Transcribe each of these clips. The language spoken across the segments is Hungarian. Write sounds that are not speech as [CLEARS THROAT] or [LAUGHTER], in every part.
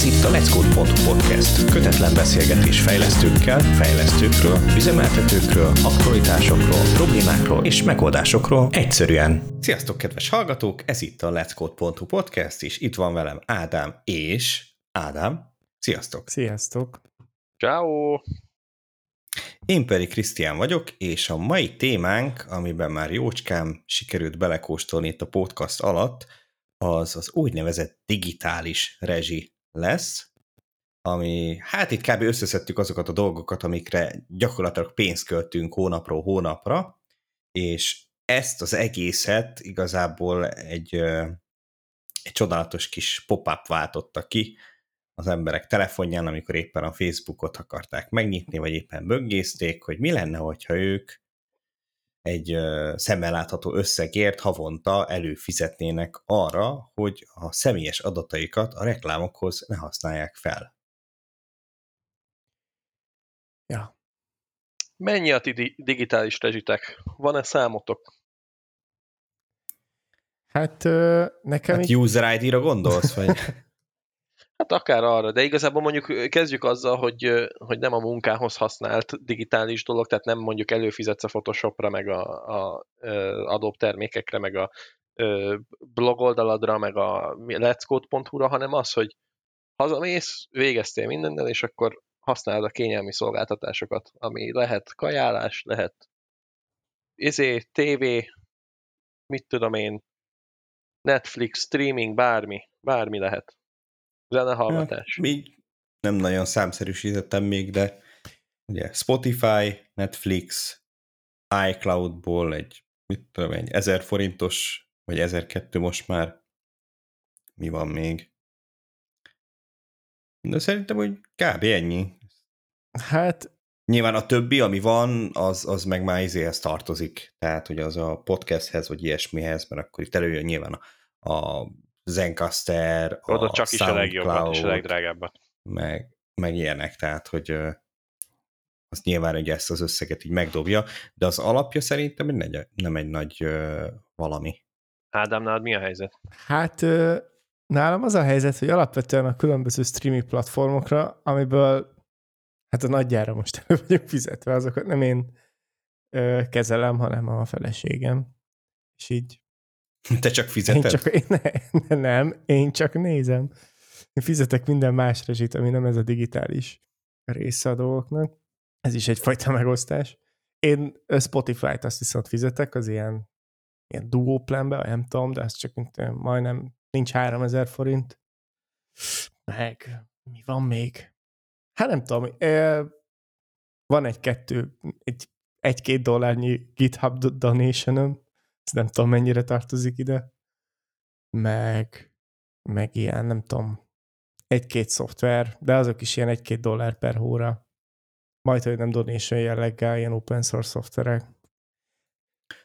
Ez itt a Let's Code podcast. Kötetlen beszélgetés fejlesztőkkel, fejlesztőkről, üzemeltetőkről, aktualitásokról, problémákról és megoldásokról egyszerűen. Sziasztok, kedves hallgatók! Ez itt a Let's Code podcast, és itt van velem Ádám és Ádám. Sziasztok! Sziasztok! Ciao. Én pedig Krisztián vagyok, és a mai témánk, amiben már jócskám sikerült belekóstolni itt a podcast alatt, az az úgynevezett digitális rezsi lesz, ami, hát itt kb. összeszedtük azokat a dolgokat, amikre gyakorlatilag pénzt költünk hónapról hónapra, és ezt az egészet igazából egy, egy csodálatos kis pop-up váltotta ki az emberek telefonján, amikor éppen a Facebookot akarták megnyitni, vagy éppen böngészték, hogy mi lenne, hogyha ők egy szemmel látható összegért havonta előfizetnének arra, hogy a személyes adataikat a reklámokhoz ne használják fel. Ja. Mennyi a ti digitális rezsitek? Van-e számotok? Hát nekem... Hát így... user ID-ra gondolsz, vagy? [LAUGHS] Hát akár arra, de igazából mondjuk kezdjük azzal, hogy, hogy nem a munkához használt digitális dolog, tehát nem mondjuk előfizetsz a Photoshopra, meg a, a, a Adobe termékekre, meg a blog oldaladra, meg a letscode.hu-ra, hanem az, hogy hazamész, végeztél mindennel, és akkor használod a kényelmi szolgáltatásokat, ami lehet kajálás, lehet izé, TV, mit tudom én, Netflix, streaming, bármi, bármi lehet. Zenehallgatás. Hát, még nem nagyon számszerűsítettem még, de ugye Spotify, Netflix, iCloud-ból egy, mit tudom, egy 1000 forintos, vagy 1002 most már. Mi van még? De szerintem, hogy kb. ennyi. Hát... Nyilván a többi, ami van, az, az meg már izéhez tartozik. Tehát, hogy az a podcasthez, vagy ilyesmihez, mert akkor itt előjön nyilván a, a Zencaster, Oda a csak is a legjobbat és a legdrágábbat. Meg, meg ilyenek, tehát hogy az nyilván hogy ezt az összeget így megdobja, de az alapja szerintem nem, nem egy nagy valami. Ádám, nálad mi a helyzet? Hát nálam az a helyzet, hogy alapvetően a különböző streaming platformokra, amiből hát a nagyjára most elő [LAUGHS] vagyok fizetve, azokat nem én ö, kezelem, hanem a feleségem. És így [LAUGHS] te csak fizeted? Én csak, én ne, nem, én csak nézem. Én fizetek minden más rezsit, ami nem ez a digitális része a dolgoknak. Ez is egyfajta [LAUGHS] megosztás. Én Spotify-t azt viszont fizetek, az ilyen, ilyen duo planbe, vagy nem tudom, de az csak mint, majdnem nincs 3000 forint. Meg, mi van még? Hát nem tudom, van egy-kettő, egy, egy-két dollárnyi GitHub donationom, ez nem tudom mennyire tartozik ide, meg, meg ilyen, nem tudom, egy-két szoftver, de azok is ilyen egy-két dollár per hóra. Majd, hogy nem donation jelleggel, ilyen open source szoftverek.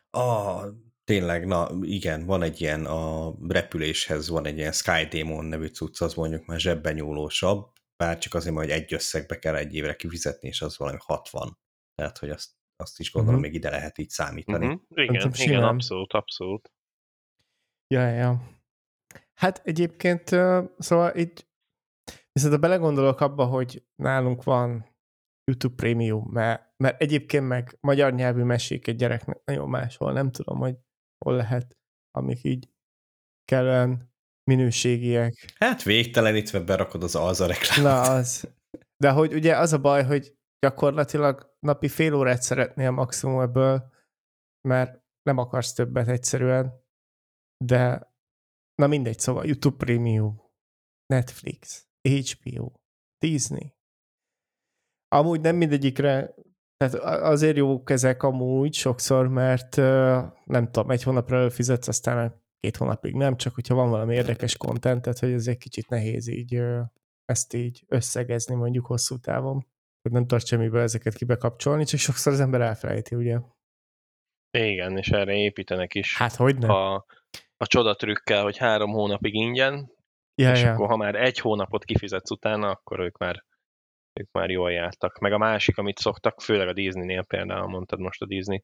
Ah, tényleg, na igen, van egy ilyen a repüléshez van egy ilyen Sky Demon nevű cucc, az mondjuk már zsebben nyúlósabb, bár csak azért, hogy egy összegbe kell egy évre kifizetni, és az valami 60. Tehát, hogy azt azt is gondolom, uh-huh. még ide lehet így számítani. Uh-huh. Igen, igen, abszolút, abszolút. Ja, ja. Hát egyébként, szóval így, viszont ha belegondolok abba, hogy nálunk van YouTube Premium, mert, mert egyébként meg magyar nyelvű mesék egy gyereknek nagyon máshol, nem tudom, hogy hol lehet, amik így kellően minőségiek. Hát végtelenítve berakod az alza reklámot. Na az. De hogy ugye az a baj, hogy gyakorlatilag napi fél órát szeretnél maximum ebből, mert nem akarsz többet egyszerűen, de na mindegy, szóval YouTube Premium, Netflix, HBO, Disney. Amúgy nem mindegyikre, tehát azért jók ezek amúgy sokszor, mert nem tudom, egy hónapra előfizetsz, aztán két hónapig nem, csak hogyha van valami érdekes content, tehát hogy ez egy kicsit nehéz így ezt így összegezni mondjuk hosszú távon hogy nem tart semmiből ezeket kibekapcsolni, csak sokszor az ember elfelejti, ugye? Igen, és erre építenek is. Hát hogy nem? A, a csodatrükkel, hogy három hónapig ingyen, ja, és ja. akkor ha már egy hónapot kifizetsz utána, akkor ők már, ők már jól jártak. Meg a másik, amit szoktak, főleg a Disney-nél például, mondtad most a Disney,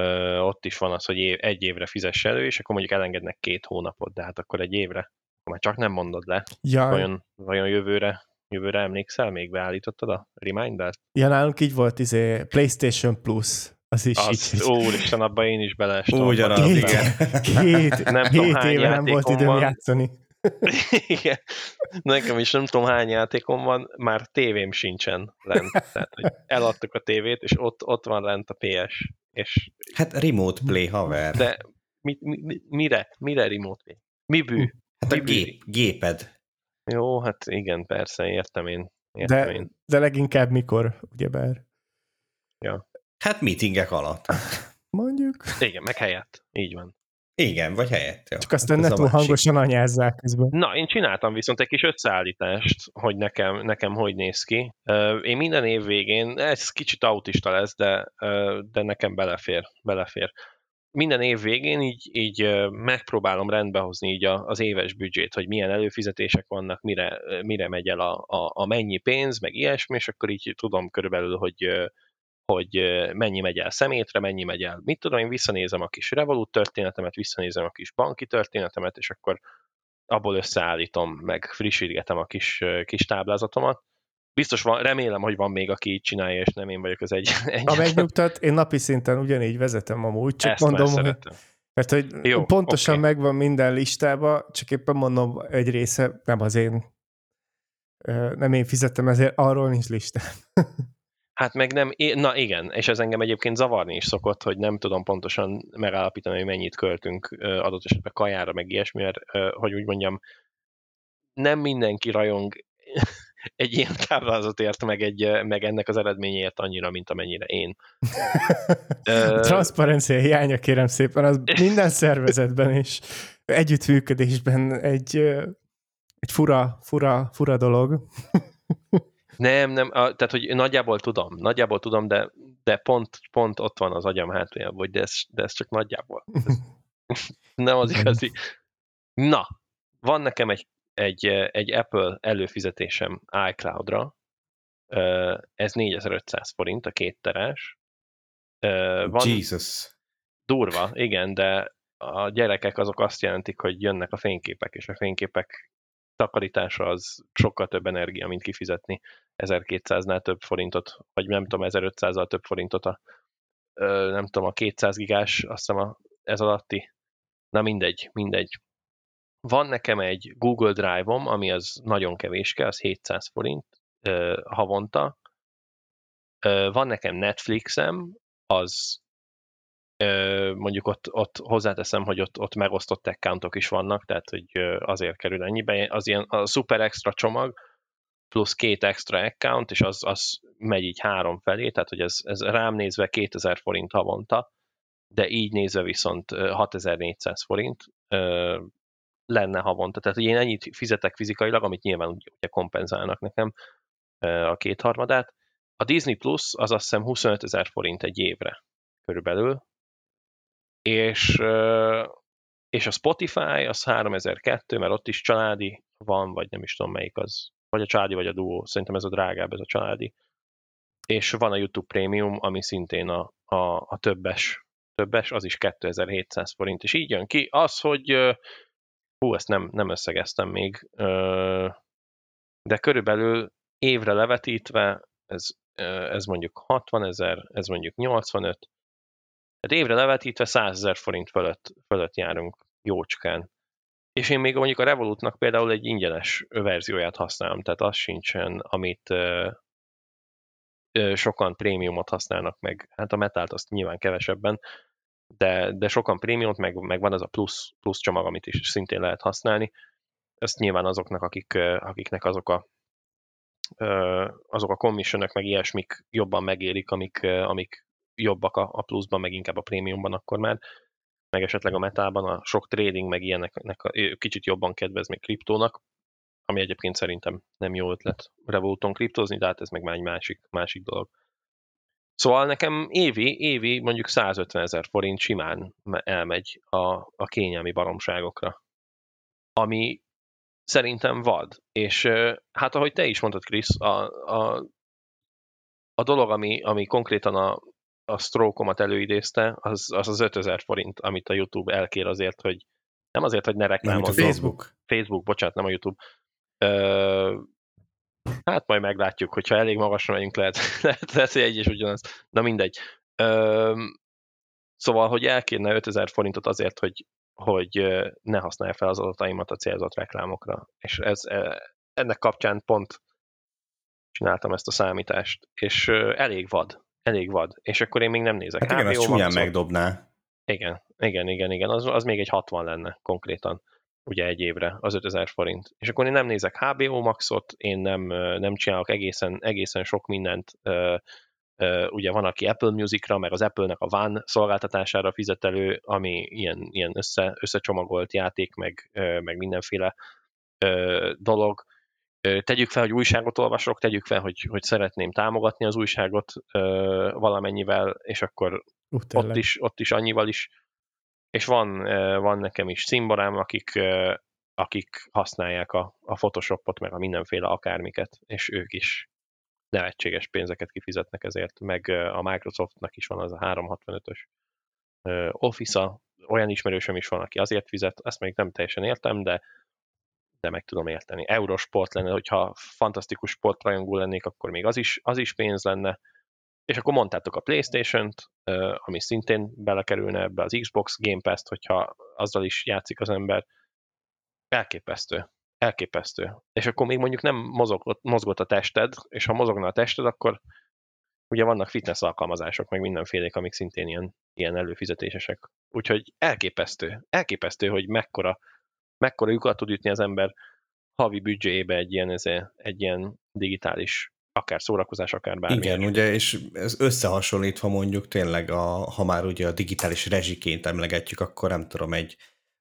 ö, ott is van az, hogy év, egy évre fizess elő, és akkor mondjuk elengednek két hónapot, de hát akkor egy évre Már csak nem mondod le. Ja, Vajon, vajon jövőre, jövőre emlékszel? Még beállítottad a reminder-t? ja, nálunk így volt, izé, PlayStation Plus. Az is Az, így. úristen, abban én is beleestem. Ugyanaz. Két, igen. két, Nem tudom, két hány éve nem volt időm van. játszani. [LAUGHS] Igen. Nekem is nem tudom hány játékom van, már tévém sincsen lent. Tehát, hogy eladtuk a tévét, és ott, ott van lent a PS. És, Hát remote play haver. de mi, mi, mi- mire? Mire remote play? Mi bű? hát a mi gép, géped. Jó, hát igen, persze, értem én. Értem De, én. de leginkább mikor, ugyebár. Hát meetingek alatt. Mondjuk. Igen, meg helyett. Így van. Igen, vagy helyett. Jó. Csak aztán Hát ne túl hangosan anyázzák közben. Na, én csináltam viszont egy kis összeállítást, hogy nekem, nekem hogy néz ki. Én minden év végén, ez kicsit autista lesz, de, de nekem belefér, belefér. Minden év végén így, így megpróbálom rendbehozni így az éves büdzsét, hogy milyen előfizetések vannak, mire, mire megy el a, a, a mennyi pénz, meg ilyesmi, és akkor így tudom körülbelül, hogy hogy mennyi megy el szemétre, mennyi megy el. Mit tudom, én visszanézem a kis Revolut történetemet, visszanézem a kis banki történetemet, és akkor abból összeállítom, meg frissítgetem a kis, kis táblázatomat. Biztos van, remélem, hogy van még, aki így csinálja, és nem én vagyok az egy. [LAUGHS] Ha egyetlen. megnyugtat, én napi szinten ugyanígy vezetem amúgy, csak Ezt mondom, hogy, mert hogy Jó, pontosan oké. megvan minden listába, csak éppen mondom, egy része nem az én, nem én fizettem, ezért arról nincs listám. [LAUGHS] Hát meg nem, na igen, és ez engem egyébként zavarni is szokott, hogy nem tudom pontosan megállapítani, hogy mennyit költünk adott esetben kajára, meg ilyesmi, mert hogy úgy mondjam, nem mindenki rajong egy ilyen [LAUGHS] táblázatért, meg, egy, meg ennek az eredményért annyira, mint amennyire én. [LAUGHS] Transzparencia hiánya, kérem szépen, az [LAUGHS] minden szervezetben és együttműködésben egy, egy fura, fura, fura dolog. Nem, nem, a, tehát hogy nagyjából tudom, nagyjából tudom, de, de pont, pont ott van az agyam hátuljában, hogy de ez, de ez csak nagyjából. Ez nem az igazi. Na, van nekem egy, egy, egy Apple előfizetésem iCloud-ra, ez 4500 forint, a két terás. Van Jesus. durva, igen, de a gyerekek azok azt jelentik, hogy jönnek a fényképek, és a fényképek takarítása az sokkal több energia, mint kifizetni 1200-nál több forintot, vagy nem tudom, 1500-al több forintot a, nem tudom, a 200 gigás, azt hiszem a, ez alatti. Na mindegy, mindegy. Van nekem egy Google Drive-om, ami az nagyon kevéske, az 700 forint ö, havonta. Ö, van nekem Netflixem, az ö, mondjuk ott, ott hozzáteszem, hogy ott, ott megosztott accountok is vannak, tehát hogy azért kerül ennyibe. Az ilyen a super extra csomag, plusz két extra account, és az, az megy így három felé, tehát hogy ez, ez rám nézve 2000 forint havonta, de így nézve viszont ö, 6400 forint lenne havonta. Tehát hogy én ennyit fizetek fizikailag, amit nyilván ugye, kompenzálnak nekem a kétharmadát. A Disney Plus az azt hiszem 25 ezer forint egy évre körülbelül, és, és a Spotify az 3002, mert ott is családi van, vagy nem is tudom melyik az, vagy a családi, vagy a duó, szerintem ez a drágább, ez a családi. És van a YouTube Premium, ami szintén a, a, a többes, többes, az is 2700 forint, és így jön ki az, hogy hú, ezt nem, nem összegeztem még, de körülbelül évre levetítve, ez, ez mondjuk 60 ezer, ez mondjuk 85, tehát évre levetítve 100 ezer forint fölött, fölött járunk jócskán. És én még mondjuk a Revolutnak például egy ingyenes verzióját használom, tehát az sincsen, amit sokan prémiumot használnak meg. Hát a metált azt nyilván kevesebben, de, de sokan prémiumot, meg, meg van ez a plusz, plusz csomag, amit is szintén lehet használni. Ezt nyilván azoknak, akik, akiknek azok a azok a commissionök, meg ilyesmik jobban megérik, amik, amik jobbak a, a pluszban, meg inkább a prémiumban akkor már, meg esetleg a metában a sok trading, meg ilyeneknek a, kicsit jobban kedvez még kriptónak, ami egyébként szerintem nem jó ötlet Revoluton kriptózni, de hát ez meg már egy másik, másik dolog. Szóval nekem évi, évi mondjuk 150 ezer forint simán me- elmegy a, a kényelmi baromságokra. Ami szerintem vad. És hát ahogy te is mondtad, Krisz, a, a, a dolog, ami, ami konkrétan a, a stroke-omat előidézte, az az, az 5000 forint, amit a YouTube elkér azért, hogy Nem azért, hogy ne a reklámozzon. Facebook. Facebook, bocsánat, nem a YouTube. Ö, hát majd meglátjuk, hogyha elég magasra megyünk, lehet, [LAUGHS] lehet, lehet hogy egy és ugyanaz. Na mindegy. Ö, szóval, hogy elkérne 5000 forintot azért, hogy, hogy ne használja fel az adataimat a célzott reklámokra. És ez, ö, ennek kapcsán pont csináltam ezt a számítást, és elég vad. Elég vad. És akkor én még nem nézek. Hát igen, az HBO csúnyán megdobná. Igen, igen, igen, igen. Az, az még egy 60 lenne konkrétan, ugye egy évre, az 5000 forint. És akkor én nem nézek HBO Maxot, én nem, nem csinálok egészen, egészen sok mindent. Ugye van, aki Apple Musicra, meg az Apple-nek a One szolgáltatására fizet elő, ami ilyen, ilyen össze, összecsomagolt játék, meg, meg mindenféle dolog. Tegyük fel, hogy újságot olvasok, tegyük fel, hogy, hogy szeretném támogatni az újságot valamennyivel, és akkor Uh, ott is, ott is annyival is. És van, van nekem is cimborám, akik, akik használják a, a Photoshopot, meg a mindenféle akármiket, és ők is nevetséges pénzeket kifizetnek ezért, meg a Microsoftnak is van az a 365-ös eh, Office-a, olyan ismerősöm is van, aki azért fizet, ezt még nem teljesen értem, de de meg tudom érteni. Eurosport lenne, hogyha fantasztikus sportrajongó lennék, akkor még az is, az is pénz lenne. És akkor mondtátok a Playstation-t, ami szintén belekerülne ebbe az Xbox Game Pass-t, hogyha azzal is játszik az ember. Elképesztő. Elképesztő. És akkor még mondjuk nem mozogott, mozgott a tested, és ha mozogna a tested, akkor ugye vannak fitness alkalmazások, meg mindenfélék, amik szintén ilyen, ilyen előfizetésesek. Úgyhogy elképesztő. Elképesztő, hogy mekkora, mekkora lyukat tud ütni az ember havi büdzséjébe egy ilyen, ezé, egy ilyen digitális akár szórakozás, akár bármi. Igen, ugye, és ez összehasonlítva mondjuk tényleg, a, ha már ugye a digitális rezsiként emlegetjük, akkor nem tudom, egy,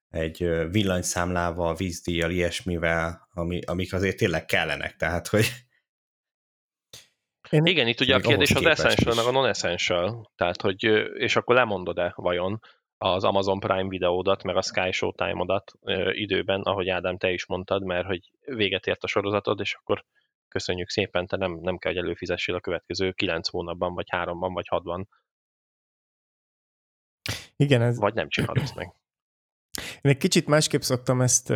egy villanyszámlával, vízdíjjal, ilyesmivel, ami, amik azért tényleg kellenek, tehát, hogy Én, Igen, itt ugye a kérdés az essential, is. meg a non-essential. Tehát, hogy, és akkor lemondod-e vajon az Amazon Prime videódat, meg a Sky Showtime-odat időben, ahogy Ádám, te is mondtad, mert hogy véget ért a sorozatod, és akkor köszönjük szépen, te nem, nem kell, hogy előfizessél a következő 9 hónapban, vagy 3-ban, vagy 6-ban, igen, ez, vagy nem csinálod meg. Én egy kicsit másképp szoktam ezt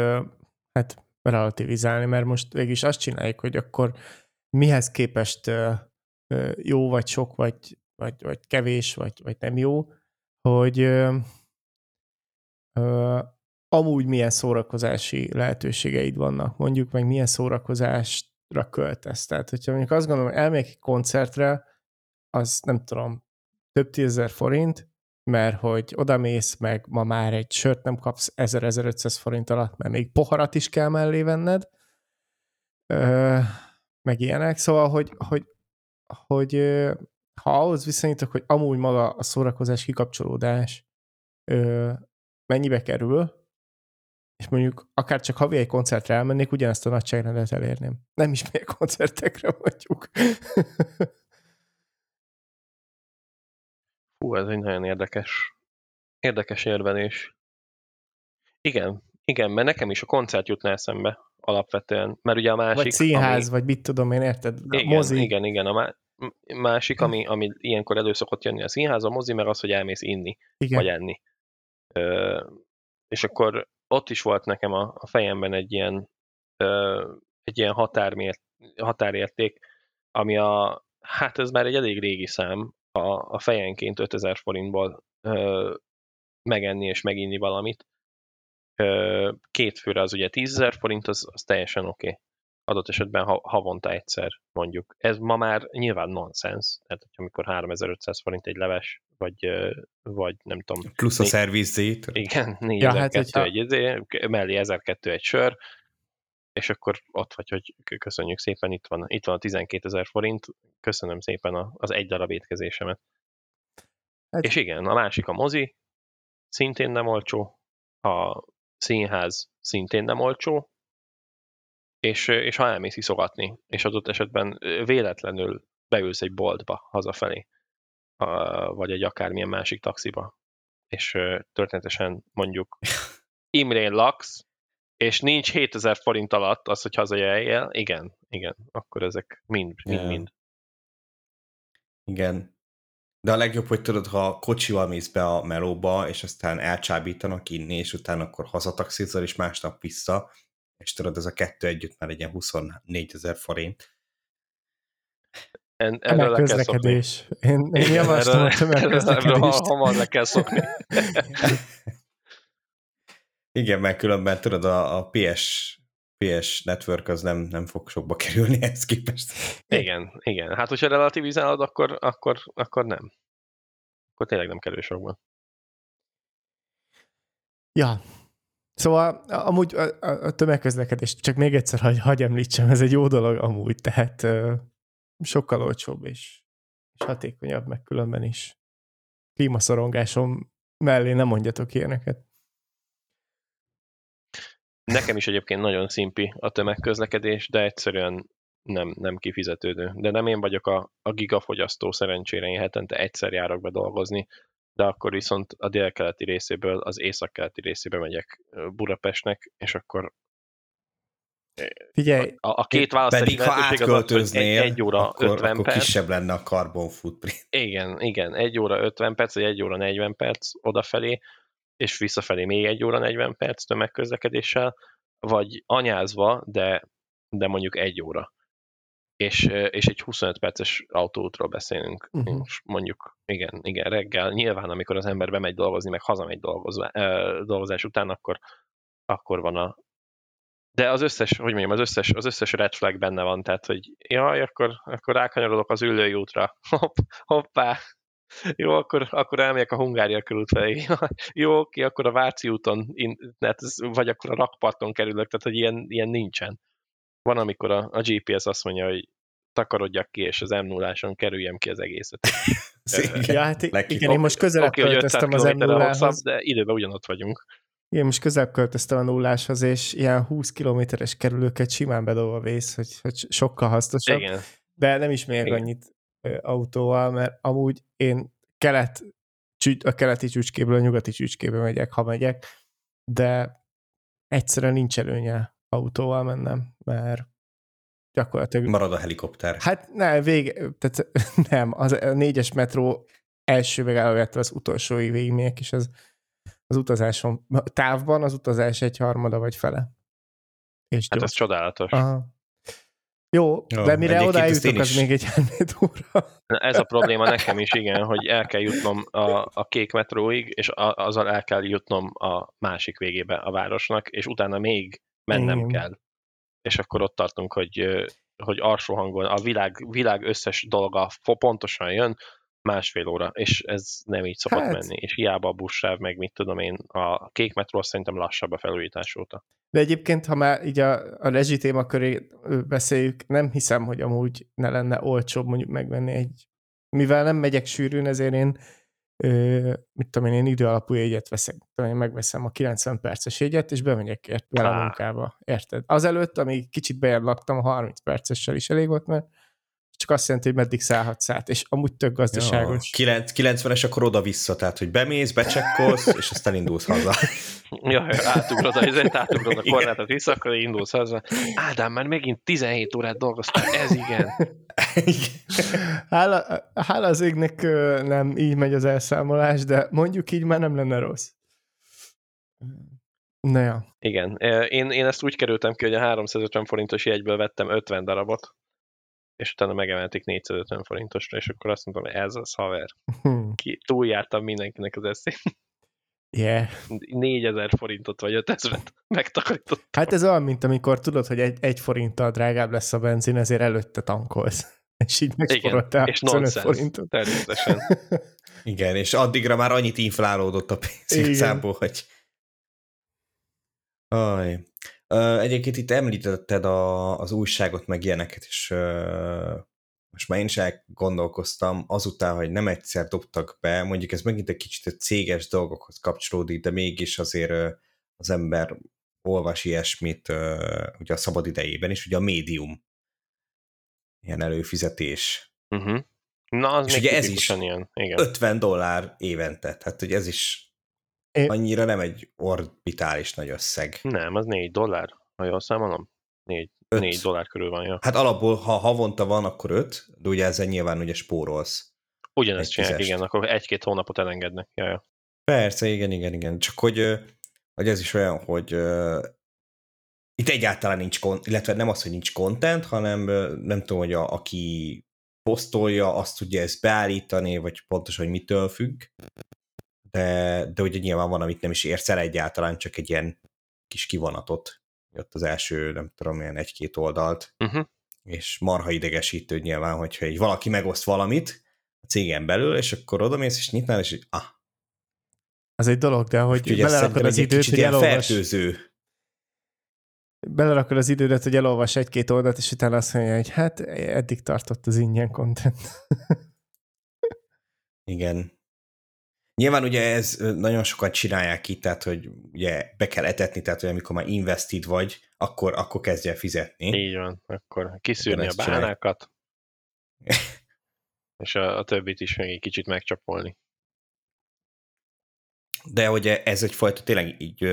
hát relativizálni, mert most végig azt csináljuk, hogy akkor mihez képest jó, vagy sok, vagy, vagy, vagy kevés, vagy, vagy nem jó, hogy ö, ö, amúgy milyen szórakozási lehetőségeid vannak, mondjuk meg milyen szórakozásra költesz. Tehát, hogyha mondjuk azt gondolom, hogy elmegyek egy koncertre, az nem tudom, több tízezer forint, mert hogy odamész, meg ma már egy sört nem kapsz 1000-1500 forint alatt, mert még poharat is kell mellé venned, ö, meg ilyenek. Szóval, hogy, hogy, hogy ha ahhoz viszonyítok, hogy amúgy maga a szórakozás kikapcsolódás ö, mennyibe kerül, és mondjuk akár csak havi egy koncertre elmennék, ugyanezt a nagyságrendet elérném. Nem is még koncertekre mondjuk. Hú, ez egy nagyon érdekes, érdekes érvelés. Igen, igen, mert nekem is a koncert jutna eszembe alapvetően, mert ugye a másik... vagy színház, ami, vagy mit tudom én, érted? igen, Mozi. igen, igen, a má- másik, ami, ami ilyenkor elő szokott jönni a színház, a mozi, meg az, hogy elmész inni, igen. vagy enni. Ö, és akkor ott is volt nekem a, a fejemben egy ilyen, ö, egy ilyen határmért, határérték, ami a, hát ez már egy elég régi szám, a, a fejenként 5000 forintból ö, megenni és meginni valamit. Ö, két főre az ugye 10.000 forint, az, az teljesen oké. Okay. Adott esetben ha, havonta egyszer mondjuk. Ez ma már nyilván nonsens, tehát hogy amikor 3500 forint egy leves, vagy, vagy nem tudom, plusz a Mi- szervizzét. igen, 4002 Ja, hát, hogyha- egy izé, mellé 1002 egy sör, és akkor ott vagy, hogy köszönjük szépen, itt van, itt van a 12 ezer forint, köszönöm szépen a, az egy darab étkezésemet. Hát- És igen, a másik a mozi, szintén nem olcsó, a színház szintén nem olcsó, és, és ha elmész iszogatni, és adott esetben véletlenül beülsz egy boltba hazafelé, vagy egy akármilyen másik taxiba, és történetesen mondjuk [LAUGHS] Imrén laksz, és nincs 7000 forint alatt az, hogy hazajöjjél, igen, igen, akkor ezek mind, mind, Ja. mind. Igen. De a legjobb, hogy tudod, ha kocsival mész be a melóba, és aztán elcsábítanak inni, és utána akkor hazataxizol, és másnap vissza, és tudod, ez a kettő együtt már egy ilyen 24 ezer forint. En, erről le kell szokni. Én, én javaslom a tömegközlekedést. [LAUGHS] hamar le kell szokni. [LAUGHS] Igen, mert különben tudod, a, a PS, PS network az nem, nem fog sokba kerülni [LAUGHS] ehhez képest. Igen, igen. Hát, hogyha relativizálod, akkor, akkor, akkor nem. Akkor tényleg nem kerül sokba. Ja. Szóval amúgy a, a, a tömegközlekedés, csak még egyszer hagy, hagy említsem, ez egy jó dolog amúgy, tehát ö, sokkal olcsóbb és, és hatékonyabb meg különben is. Klímaszorongásom mellé nem mondjatok ilyeneket. Nekem is egyébként nagyon szimpi a tömegközlekedés, de egyszerűen nem, nem kifizetődő. De nem én vagyok a, a gigafogyasztó, szerencsére én hetente egyszer járok be dolgozni, de akkor viszont a délkeleti részéből az északkeleti részébe megyek Budapestnek, és akkor Figyelj, a, a két választási Pedig ha lehetőség az átköltöznél, egy, egy óra akkor, 50 akkor perc. kisebb lenne a carbon footprint. Igen, igen, egy óra 50 perc, vagy egy óra 40 perc odafelé, és visszafelé még egy óra 40 perc tömegközlekedéssel, vagy anyázva, de, de mondjuk egy óra. És, és egy 25 perces autóútról beszélünk, uh-huh. és mondjuk, igen, igen, reggel, nyilván amikor az ember bemegy dolgozni, meg hazamegy dolgozva, dolgozás után, akkor, akkor van a, de az összes, hogy mondjam, az összes, az összes red flag benne van, tehát, hogy jaj, akkor, akkor rákanyarodok az ülői útra. [LAUGHS] Hopp, hoppá. Jó, akkor, akkor elmegyek a Hungária körút felé. [LAUGHS] Jó, oké, akkor a Váci úton, in, hát vagy akkor a rakparton kerülök, tehát, hogy ilyen, ilyen nincsen. Van, amikor a, a GPS azt mondja, hogy takarodjak ki, és az m 0 kerüljem ki az egészet. [LAUGHS] Ja, hát igen, én most közelebb 500 költöztem az m km hosszabb, 0 de időben ugyanott vagyunk. Igen, most közelebb költöztem a nulláshoz, és ilyen 20 kilométeres kerülőket simán bedobva vész, hogy, hogy sokkal hasznosabb. Igen. de nem is megyek annyit autóval, mert amúgy én kelet, a keleti csücskéből a nyugati csücskébe megyek, ha megyek, de egyszerűen nincs előnye autóval mennem, mert gyakorlatilag... Marad a helikopter. Hát ne, vége, tehát [LAUGHS] nem, az a négyes metró első megállójától az utolsóig végigmegyek, és az, az utazáson, távban az utazás egy harmada vagy fele. És Hát gyors. ez csodálatos. Aha. Jó, Jó, de mire eljutok, az még egy hárméd óra. Na, Ez a probléma nekem is, igen, hogy el kell jutnom a, a kék metróig, és a, azzal el kell jutnom a másik végébe a városnak, és utána még mennem Igen. kell. És akkor ott tartunk, hogy, hogy alsó hangon a világ, világ összes dolga pontosan jön, másfél óra, és ez nem így szokott Hát. menni. És hiába a buszsáv, meg mit tudom én, a kék metró szerintem lassabb a felújítás óta. De egyébként, ha már így a, a rezsi téma köré beszéljük, nem hiszem, hogy amúgy ne lenne olcsóbb mondjuk megvenni egy... Mivel nem megyek sűrűn, ezért én mit tudom én, én idő alapú jegyet veszek. Tudom, én megveszem a 90 perces jegyet, és bemegyek ért, vele a munkába. Érted? Azelőtt, amíg kicsit bejebb laktam, a 30 percessel is elég volt, mert csak azt jelenti, hogy meddig szállhatsz át, és amúgy tök gazdaságos. Ja, 90-es akkor oda-vissza, tehát hogy bemész, becsekkolsz, [LAUGHS] és aztán indulsz haza. Ja, átugrod a, ezért átugrod a [LAUGHS] korlátot vissza, akkor indulsz haza. Ádám, már megint 17 órát dolgoztál, ez igen. [LAUGHS] [LAUGHS] Hála, hála az égnek nem így megy az elszámolás, de mondjuk így már nem lenne rossz. Na ja. Igen, én, én ezt úgy kerültem ki, hogy a 350 forintos jegyből vettem 50 darabot, és utána megemelték 450 forintosra, és akkor azt mondtam, hogy ez az haver. Hm. Ki, túljártam mindenkinek az eszét. Yeah. 4000 forintot vagy 5000-et [LAUGHS] megtakarítottam. Hát ez olyan, mint amikor tudod, hogy egy, egy forinttal drágább lesz a benzin, ezért előtte tankolsz. [LAUGHS] És így megsporoltál és 25 nonsens. forintot. Természetesen. [LAUGHS] Igen, és addigra már annyit inflálódott a pénz igazából, hogy... Aj. Egyébként itt említetted a, az újságot, meg ilyeneket, és most már én is gondolkoztam azután, hogy nem egyszer dobtak be, mondjuk ez megint egy kicsit a céges dolgokhoz kapcsolódik, de mégis azért az ember olvas ilyesmit ugye a szabad idejében is, ugye a médium ilyen előfizetés. Uh-huh. Na, az És még ugye ez is ilyen. Igen. 50 dollár évente, tehát hogy ez is Én- annyira nem egy orbitális nagy összeg. Nem, az 4 dollár, ha jól számolom. 4, Öt. 4 dollár körül van, ja. Hát alapból, ha havonta van, akkor 5, de ugye ezzel nyilván ugye spórolsz. Ugyanezt csinálják, igen, akkor egy-két hónapot elengednek. Ja, ja. Persze, igen, igen, igen. Csak hogy, hogy ez is olyan, hogy ö, itt egyáltalán nincs, kon- illetve nem az, hogy nincs content, hanem nem tudom, hogy a, aki posztolja, azt tudja ezt beállítani, vagy pontosan, hogy mitől függ. De, de ugye nyilván van, amit nem is érsz el egyáltalán, csak egy ilyen kis kivonatot. Ott az első, nem tudom, ilyen egy-két oldalt. Uh-huh. És marha idegesítő nyilván, hogyha egy valaki megoszt valamit a cégen belül, és akkor odamész, és nyitnál, és így, ah, Az egy dolog, de hogy belerakod az időt, hogy elolvas, fertőző. belerakod az idődet, hogy elolvas egy-két oldalt, és utána azt mondja, hogy hát eddig tartott az ingyen content. Igen. Nyilván ugye ez nagyon sokat csinálják itt, tehát hogy ugye be kell etetni, tehát hogy amikor már invested vagy, akkor, akkor kezdj el fizetni. Így van, akkor kiszűrni a bánákat, [LAUGHS] és a, a többit is meg egy kicsit megcsapolni. De ugye ez egyfajta tényleg így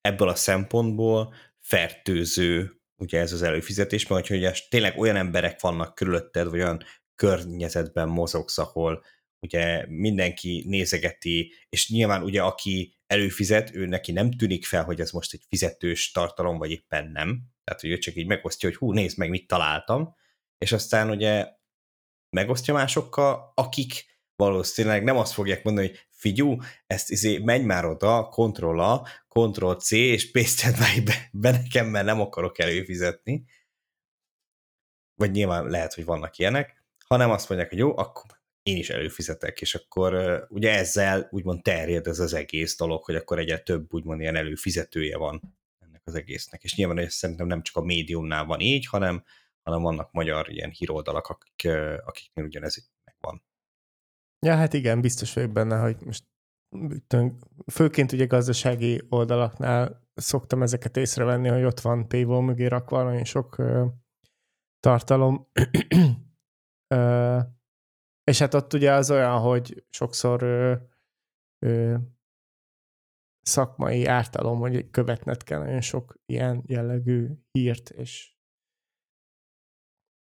ebből a szempontból fertőző ugye ez az előfizetés, mert hogy ugye tényleg olyan emberek vannak körülötted, vagy olyan környezetben mozogsz, ahol ugye mindenki nézegeti, és nyilván ugye aki előfizet, ő neki nem tűnik fel, hogy ez most egy fizetős tartalom, vagy éppen nem. Tehát, hogy ő csak így megosztja, hogy hú, nézd meg, mit találtam, és aztán ugye megosztja másokkal, akik valószínűleg nem azt fogják mondani, hogy figyú, ezt izé, menj már oda, Ctrl A, Ctrl C, és paste már be, be nekem, mert nem akarok előfizetni. Vagy nyilván lehet, hogy vannak ilyenek, hanem azt mondják, hogy jó, akkor én is előfizetek, és akkor ugye ezzel úgymond terjed ez az egész dolog, hogy akkor egyre több úgymond ilyen előfizetője van ennek az egésznek. És nyilván ez szerintem nem csak a médiumnál van így, hanem, hanem vannak magyar ilyen híroldalak, akik, akiknél ugyanez megvan. Ja, hát igen, biztos vagyok benne, hogy most főként ugye gazdasági oldalaknál szoktam ezeket észrevenni, hogy ott van paywall mögé rakva nagyon sok tartalom. [CLEARS THROAT] és hát ott ugye az olyan, hogy sokszor ö, ö, szakmai ártalom, hogy követned kell nagyon sok ilyen jellegű hírt, és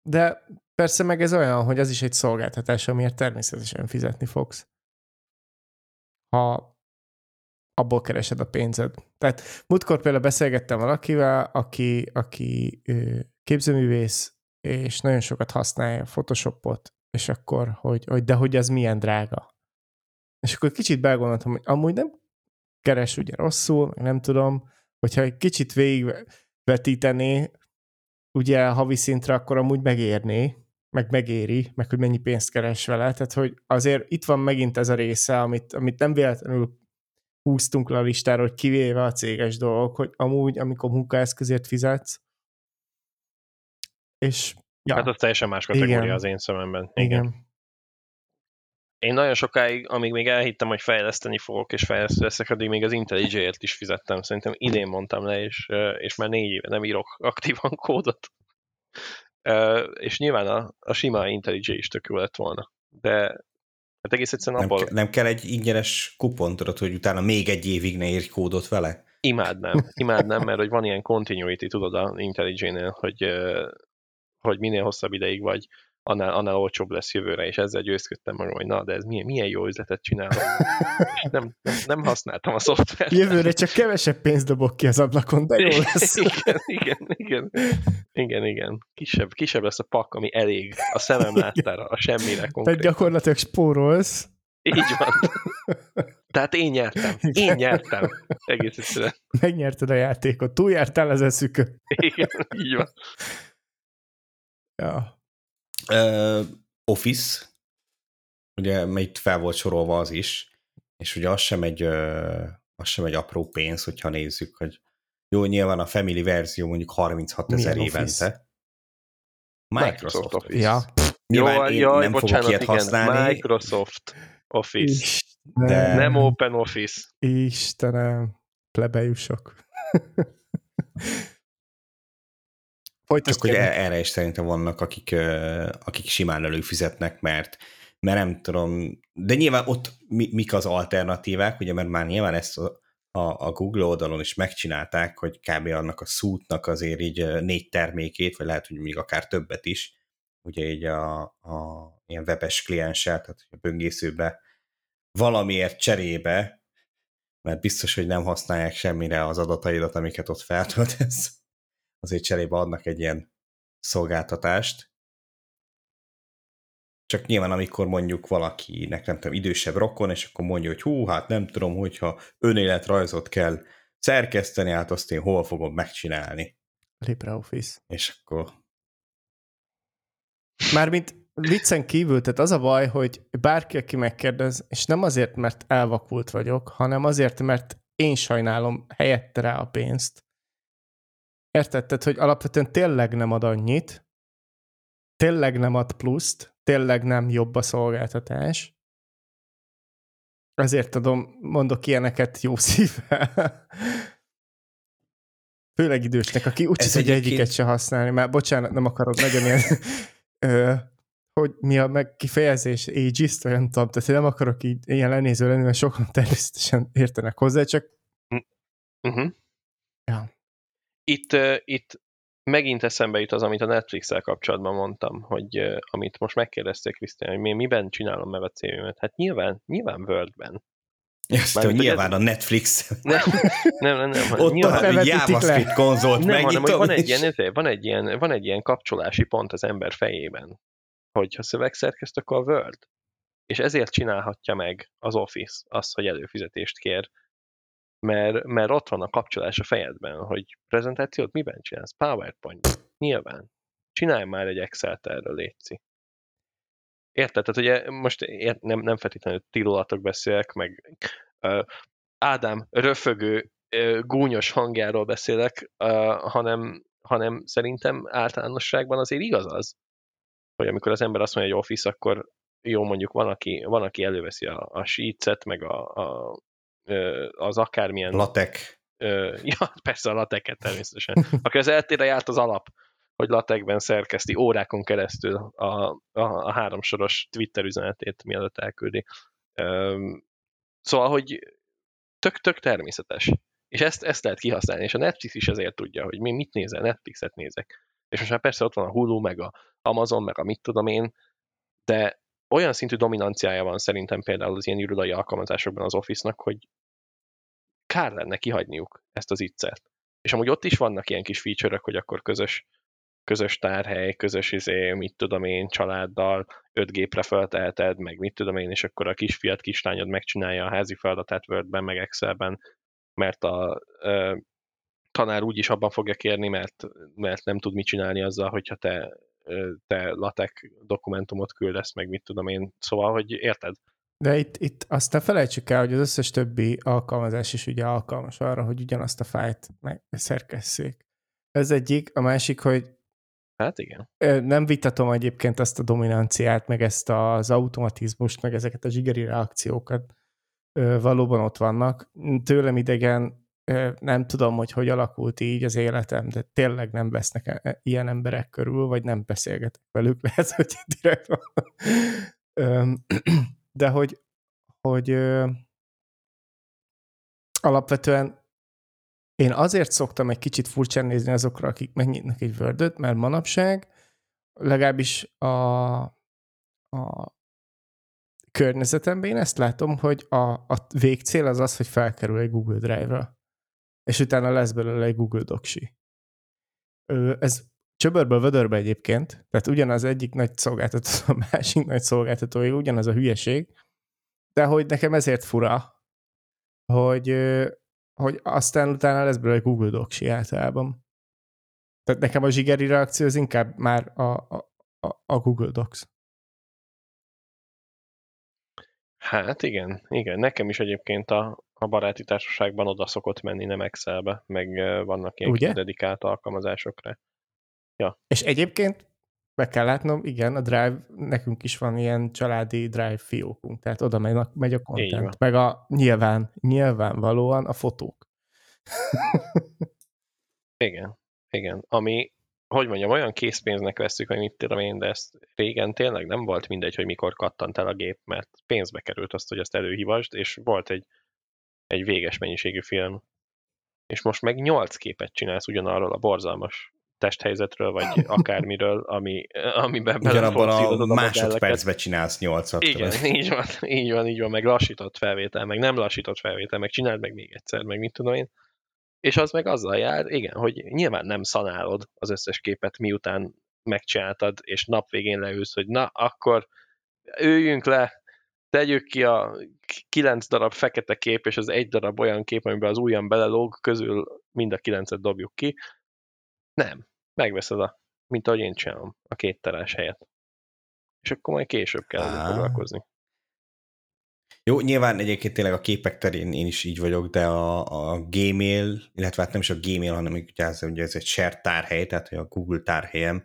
de persze meg ez olyan, hogy az is egy szolgáltatás, amiért természetesen fizetni fogsz. Ha abból keresed a pénzed. Tehát múltkor például beszélgettem valakivel, aki, aki képzőművész, és nagyon sokat használja Photoshopot, és akkor, hogy, hogy de hogy ez milyen drága. És akkor kicsit belgondoltam, hogy amúgy nem keres ugye rosszul, nem tudom, hogyha egy kicsit végigvetítené, ugye havi szintre, akkor amúgy megérné, meg megéri, meg hogy mennyi pénzt keres vele, tehát hogy azért itt van megint ez a része, amit, amit nem véletlenül húztunk le a listára, hogy kivéve a céges dolgok, hogy amúgy, amikor munkaeszközért fizetsz, és ja, Hát az teljesen más kategória Igen. az én szememben. igen. igen. Én nagyon sokáig, amíg még elhittem, hogy fejleszteni fogok, és fejlesztő leszek, addig még az IntelliJ-ért is fizettem. Szerintem idén mondtam le, és, és már négy éve nem írok aktívan [LAUGHS] kódot. És nyilván a, a sima IntelliJ is tök jó lett volna. De hát egész egyszerűen Nem, abból ke- nem kell egy ingyenes kupon, tudod, hogy utána még egy évig ne írj kódot vele? imádnám, imádnám, mert hogy van ilyen continuity, tudod, a IntelliJ-nél, hogy, hogy minél hosszabb ideig vagy, annál, annál olcsóbb lesz jövőre, és ezzel győzködtem magam, hogy na, de ez milyen, milyen jó üzletet csinálok. [LAUGHS] Nem, nem, nem használtam a szoftvert. Jövőre csak kevesebb pénzt dobok ki az ablakon, de jó lesz. igen, igen, igen, igen, igen. Kisebb, kisebb lesz a pak, ami elég a szemem láttára, a semmire Tehát konkrétan. gyakorlatilag spórolsz. Így van. Tehát én nyertem. Én nyertem. Egész egyszerűen. Megnyerted a játékot, túljártál az eszükön. Igen, így van. Ja. Uh, Office, ugye mert itt fel volt sorolva az is, és ugye az sem egy, uh, az sem egy apró pénz, hogyha nézzük, hogy jó, nyilván a Family verzió mondjuk 36 ezer évente. Microsoft, Office. Ja. Nyilván Jó, én jaj, nem fogok bocsánat, ilyet igen, használni. Microsoft Office. Istenem, De- Nem Open Office. Istenem, plebejusok. [LAUGHS] Folytasd, Csak hogy e- erre is szerintem vannak, akik, akik simán előfizetnek, mert, mert nem tudom, de nyilván ott mi, mik az alternatívák, ugye, mert már nyilván ezt a, a, a Google oldalon is megcsinálták, hogy kb. annak a szútnak azért így négy termékét, vagy lehet, hogy még akár többet is, ugye így a, a ilyen webes klienssel, tehát a böngészőbe valamiért cserébe, mert biztos, hogy nem használják semmire az adataidat, amiket ott feltöltesz, azért cserébe adnak egy ilyen szolgáltatást, csak nyilván, amikor mondjuk valakinek, nem tudom, idősebb rokon, és akkor mondja, hogy hú, hát nem tudom, hogyha önéletrajzot kell szerkeszteni, hát azt én hol fogom megcsinálni. LibreOffice. És akkor... Mármint viccen kívül, tehát az a baj, hogy bárki, aki megkérdez, és nem azért, mert elvakult vagyok, hanem azért, mert én sajnálom helyette rá a pénzt. Érted? Tehát, hogy alapvetően tényleg nem ad annyit, tényleg nem ad pluszt, tényleg nem jobb a szolgáltatás. Ezért tudom, mondok ilyeneket jó szívvel. Főleg idősnek, aki úgy tudja egyébként... egyiket se használni, mert bocsánat, nem akarod nagyon ilyen, ö, hogy mi a meg kifejezés, ageist, vagy nem tudom, tehát nem akarok így ilyen lenéző lenni, mert sokan természetesen értenek hozzá, csak uh-huh. ja. Itt, itt megint eszembe jut az, amit a Netflix-el kapcsolatban mondtam, hogy uh, amit most megkérdezték Krisztián, hogy mi, miben csinálom meg a cégemet. Hát nyilván, nyilván Word-ben. Ezt hogy nyilván ez... a Netflix. Nem, nem, nem. nem Ott nyilván, a JavaScript konzolt nem, hanem, hogy van egy, ilyen, van, egy ilyen, van egy ilyen kapcsolási pont az ember fejében, hogy ha szövegszerkeszt, akkor a Word. És ezért csinálhatja meg az Office azt, hogy előfizetést kér, mert, mert ott van a kapcsolás a fejedben, hogy prezentációt miben csinálsz? PowerPoint. Nyilván. Csinálj már egy Excel-t erről, Léci. Érted? Tehát ugye most ért, nem, nem feltétlenül tilólatok beszélek, meg uh, Ádám röfögő, uh, gúnyos hangjáról beszélek, uh, hanem, hanem szerintem általánosságban azért igaz az, hogy amikor az ember azt mondja, hogy Office, akkor jó, mondjuk van, aki, van, aki előveszi a, a sheets meg a, a, az akármilyen... Latek. [LAUGHS] Ja, persze a lateket természetesen. Aki az eltére járt az alap, hogy latekben szerkeszti órákon keresztül a, a, a háromsoros Twitter üzenetét, mielőtt elküldi. Szóval, hogy tök-tök természetes. És ezt, ezt lehet kihasználni, és a Netflix is ezért tudja, hogy mi mit nézel, Netflixet nézek. És most már persze ott van a Hulu, meg a Amazon, meg a mit tudom én, de olyan szintű dominanciája van szerintem például az ilyen irodai alkalmazásokban az Office-nak, hogy kár lenne kihagyniuk ezt az iccet. És amúgy ott is vannak ilyen kis feature hogy akkor közös, közös tárhely, közös izé, mit tudom én, családdal, öt gépre felteheted, meg mit tudom én, és akkor a kisfiat, kislányod megcsinálja a házi feladatát Wordben, meg Excelben, mert a ö, tanár úgyis abban fogja kérni, mert, mert nem tud mit csinálni azzal, hogyha te, te latek dokumentumot küldesz, meg mit tudom én. Szóval, hogy érted? De itt, itt azt ne felejtsük el, hogy az összes többi alkalmazás is ugye alkalmas arra, hogy ugyanazt a fájt szerkesszék. Ez egyik, a másik, hogy Hát igen. Nem vitatom egyébként ezt a dominanciát, meg ezt az automatizmust, meg ezeket a zsigeri reakciókat. Valóban ott vannak. Tőlem idegen nem tudom, hogy hogy alakult így az életem, de tényleg nem vesznek e, e, ilyen emberek körül, vagy nem beszélgetek velük, [LAUGHS] lehet, hogy direkt [CLEARS THROAT] de hogy, hogy alapvetően én azért szoktam egy kicsit furcsán nézni azokra, akik megnyitnak egy word mert manapság legalábbis a, a környezetemben én ezt látom, hogy a, a végcél az az, hogy felkerül egy Google Drive-ra, és utána lesz belőle egy Google Docsi. Ez csöbörből vödörbe egyébként, tehát ugyanaz egyik nagy szolgáltató, a másik nagy szolgáltatója, ugyanaz a hülyeség, de hogy nekem ezért fura, hogy, hogy aztán utána lesz belőle Google Docs általában. Tehát nekem a zsigeri reakció az inkább már a, a, a Google Docs. Hát igen, igen. Nekem is egyébként a, a baráti társaságban oda szokott menni, nem Excelbe, meg vannak ilyen dedikált alkalmazásokra. Ja. És egyébként be kell látnom, igen, a Drive, nekünk is van ilyen családi Drive fiókunk, tehát oda megy, megy a content, meg a nyilván, nyilvánvalóan a fotók. [LAUGHS] igen, igen, ami, hogy mondjam, olyan készpénznek veszük, hogy mit tudom én, de ezt régen tényleg nem volt mindegy, hogy mikor kattant el a gép, mert pénzbe került azt, hogy ezt előhívasd, és volt egy, egy véges mennyiségű film. És most meg nyolc képet csinálsz ugyanarról a borzalmas testhelyzetről, vagy [LAUGHS] akármiről, ami, amiben Ugyanabban a beleforszírozod másodpercben csinálsz nyolcat. Igen, így van, így van, így van, meg lassított felvétel, meg nem lassított felvétel, meg csináld meg még egyszer, meg mit tudom én. És az meg azzal jár, igen, hogy nyilván nem szanálod az összes képet, miután megcsináltad, és nap végén leülsz, hogy na, akkor üljünk le, tegyük ki a kilenc darab fekete kép, és az egy darab olyan kép, amiben az ujjam belelóg, közül mind a kilencet dobjuk ki. Nem. Megveszed a, mint ahogy én csinálom, a két terás helyet. És akkor majd később kell Á. foglalkozni. Jó, nyilván egyébként tényleg a képek terén én is így vagyok, de a, a Gmail, illetve hát nem is a Gmail, hanem ugye ez, ugye ez egy share tárhely, tehát a Google tárhelyem,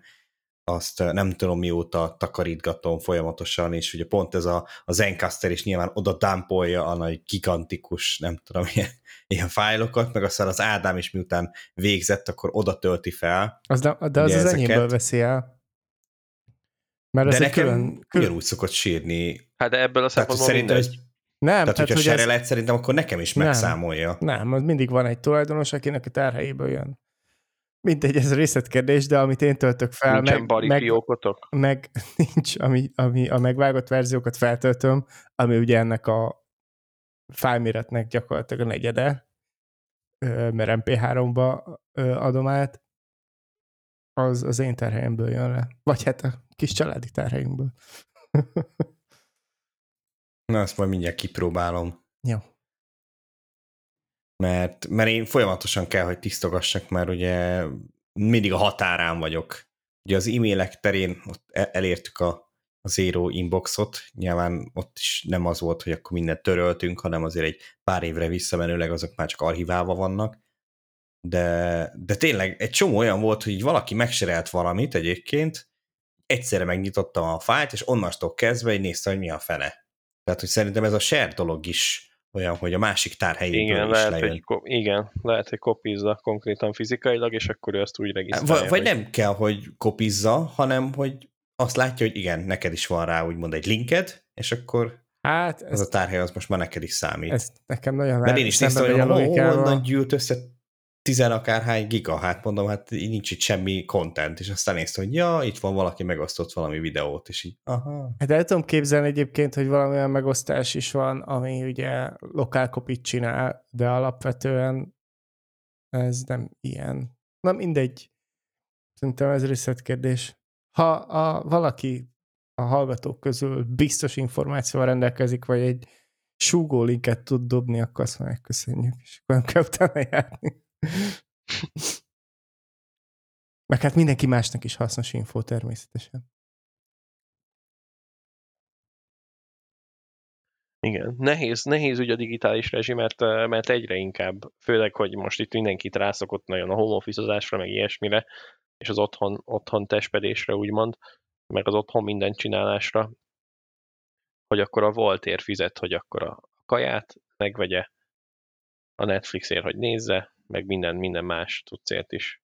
azt nem tudom mióta takarítgatom folyamatosan, és ugye pont ez a, a Zencaster is nyilván oda dumpolja a nagy gigantikus, nem tudom, [LAUGHS] ilyen, ilyen fájlokat, meg aztán az Ádám is miután végzett, akkor oda tölti fel. Az nem, de az az enyémből veszi el. Mert De nekem külön, külön, ugyanúgy szokott sírni. Hát de ebből a Tehát hogy szempontból szerintem mindegy. nem, tehát, hogyha hogy ez, serelet, szerintem akkor nekem is Nem. megszámolja. nem, az mindig van egy tulajdonos, akinek a tárhelyéből jön. Mindegy, ez részletkérdés, de amit én töltök fel, Nincsen meg, bari meg, fiókotok? meg [LAUGHS] nincs, ami, ami a megvágott verziókat feltöltöm, ami ugye ennek a fájméretnek gyakorlatilag a negyede, mert MP3-ba ö, adom át, az az én tárhelyemből jön le. Vagy hát a kis családi tárhelyünkből. [LAUGHS] Na, azt majd mindjárt kipróbálom. Jó. Mert, mert én folyamatosan kell, hogy tisztogassak, mert ugye mindig a határán vagyok. Ugye az e-mailek terén ott e- elértük a, a zero inboxot, nyilván ott is nem az volt, hogy akkor mindent töröltünk, hanem azért egy pár évre visszamenőleg azok már csak archiválva vannak. De, de tényleg egy csomó olyan volt, hogy így valaki megserelt valamit egyébként, egyszerre megnyitottam a fájlt, és onnastól kezdve így néztem, hogy mi a fene. Tehát, hogy szerintem ez a share dolog is olyan, hogy a másik tárhelyéből Igen, is lehet, lejön. hogy, igen, lehet, hogy kopízza konkrétan fizikailag, és akkor ő azt úgy regisztrálja. Vagy, vagy hogy- nem kell, hogy kopizza, hanem hogy azt látja, hogy igen, neked is van rá úgymond egy linked, és akkor Hát, ez a tárhely az most már neked is számít. ez nekem nagyon Mert én is néztem, hogy honnan gyűlt össze tizen akárhány giga, hát mondom, hát nincs itt semmi content, és aztán néztem, hogy ja, itt van valaki megosztott valami videót, és így, aha. Hát el tudom képzelni egyébként, hogy valamilyen megosztás is van, ami ugye lokál kopit csinál, de alapvetően ez nem ilyen. Na mindegy. Szerintem ez részletkérdés. Ha a, valaki a hallgatók közül biztos információval rendelkezik, vagy egy súgó linket tud dobni, akkor azt már megköszönjük, és akkor nem kell utána járni. Meg hát mindenki másnak is hasznos info természetesen. Igen, nehéz, nehéz ügy a digitális rezsi, mert, mert egyre inkább, főleg, hogy most itt mindenkit rászokott nagyon a home office meg ilyesmire, és az otthon, otthon testpedésre úgymond, meg az otthon minden csinálásra, hogy akkor a voltért fizet, hogy akkor a kaját megvegye, a Netflixért, hogy nézze, meg minden, minden más tudcért is.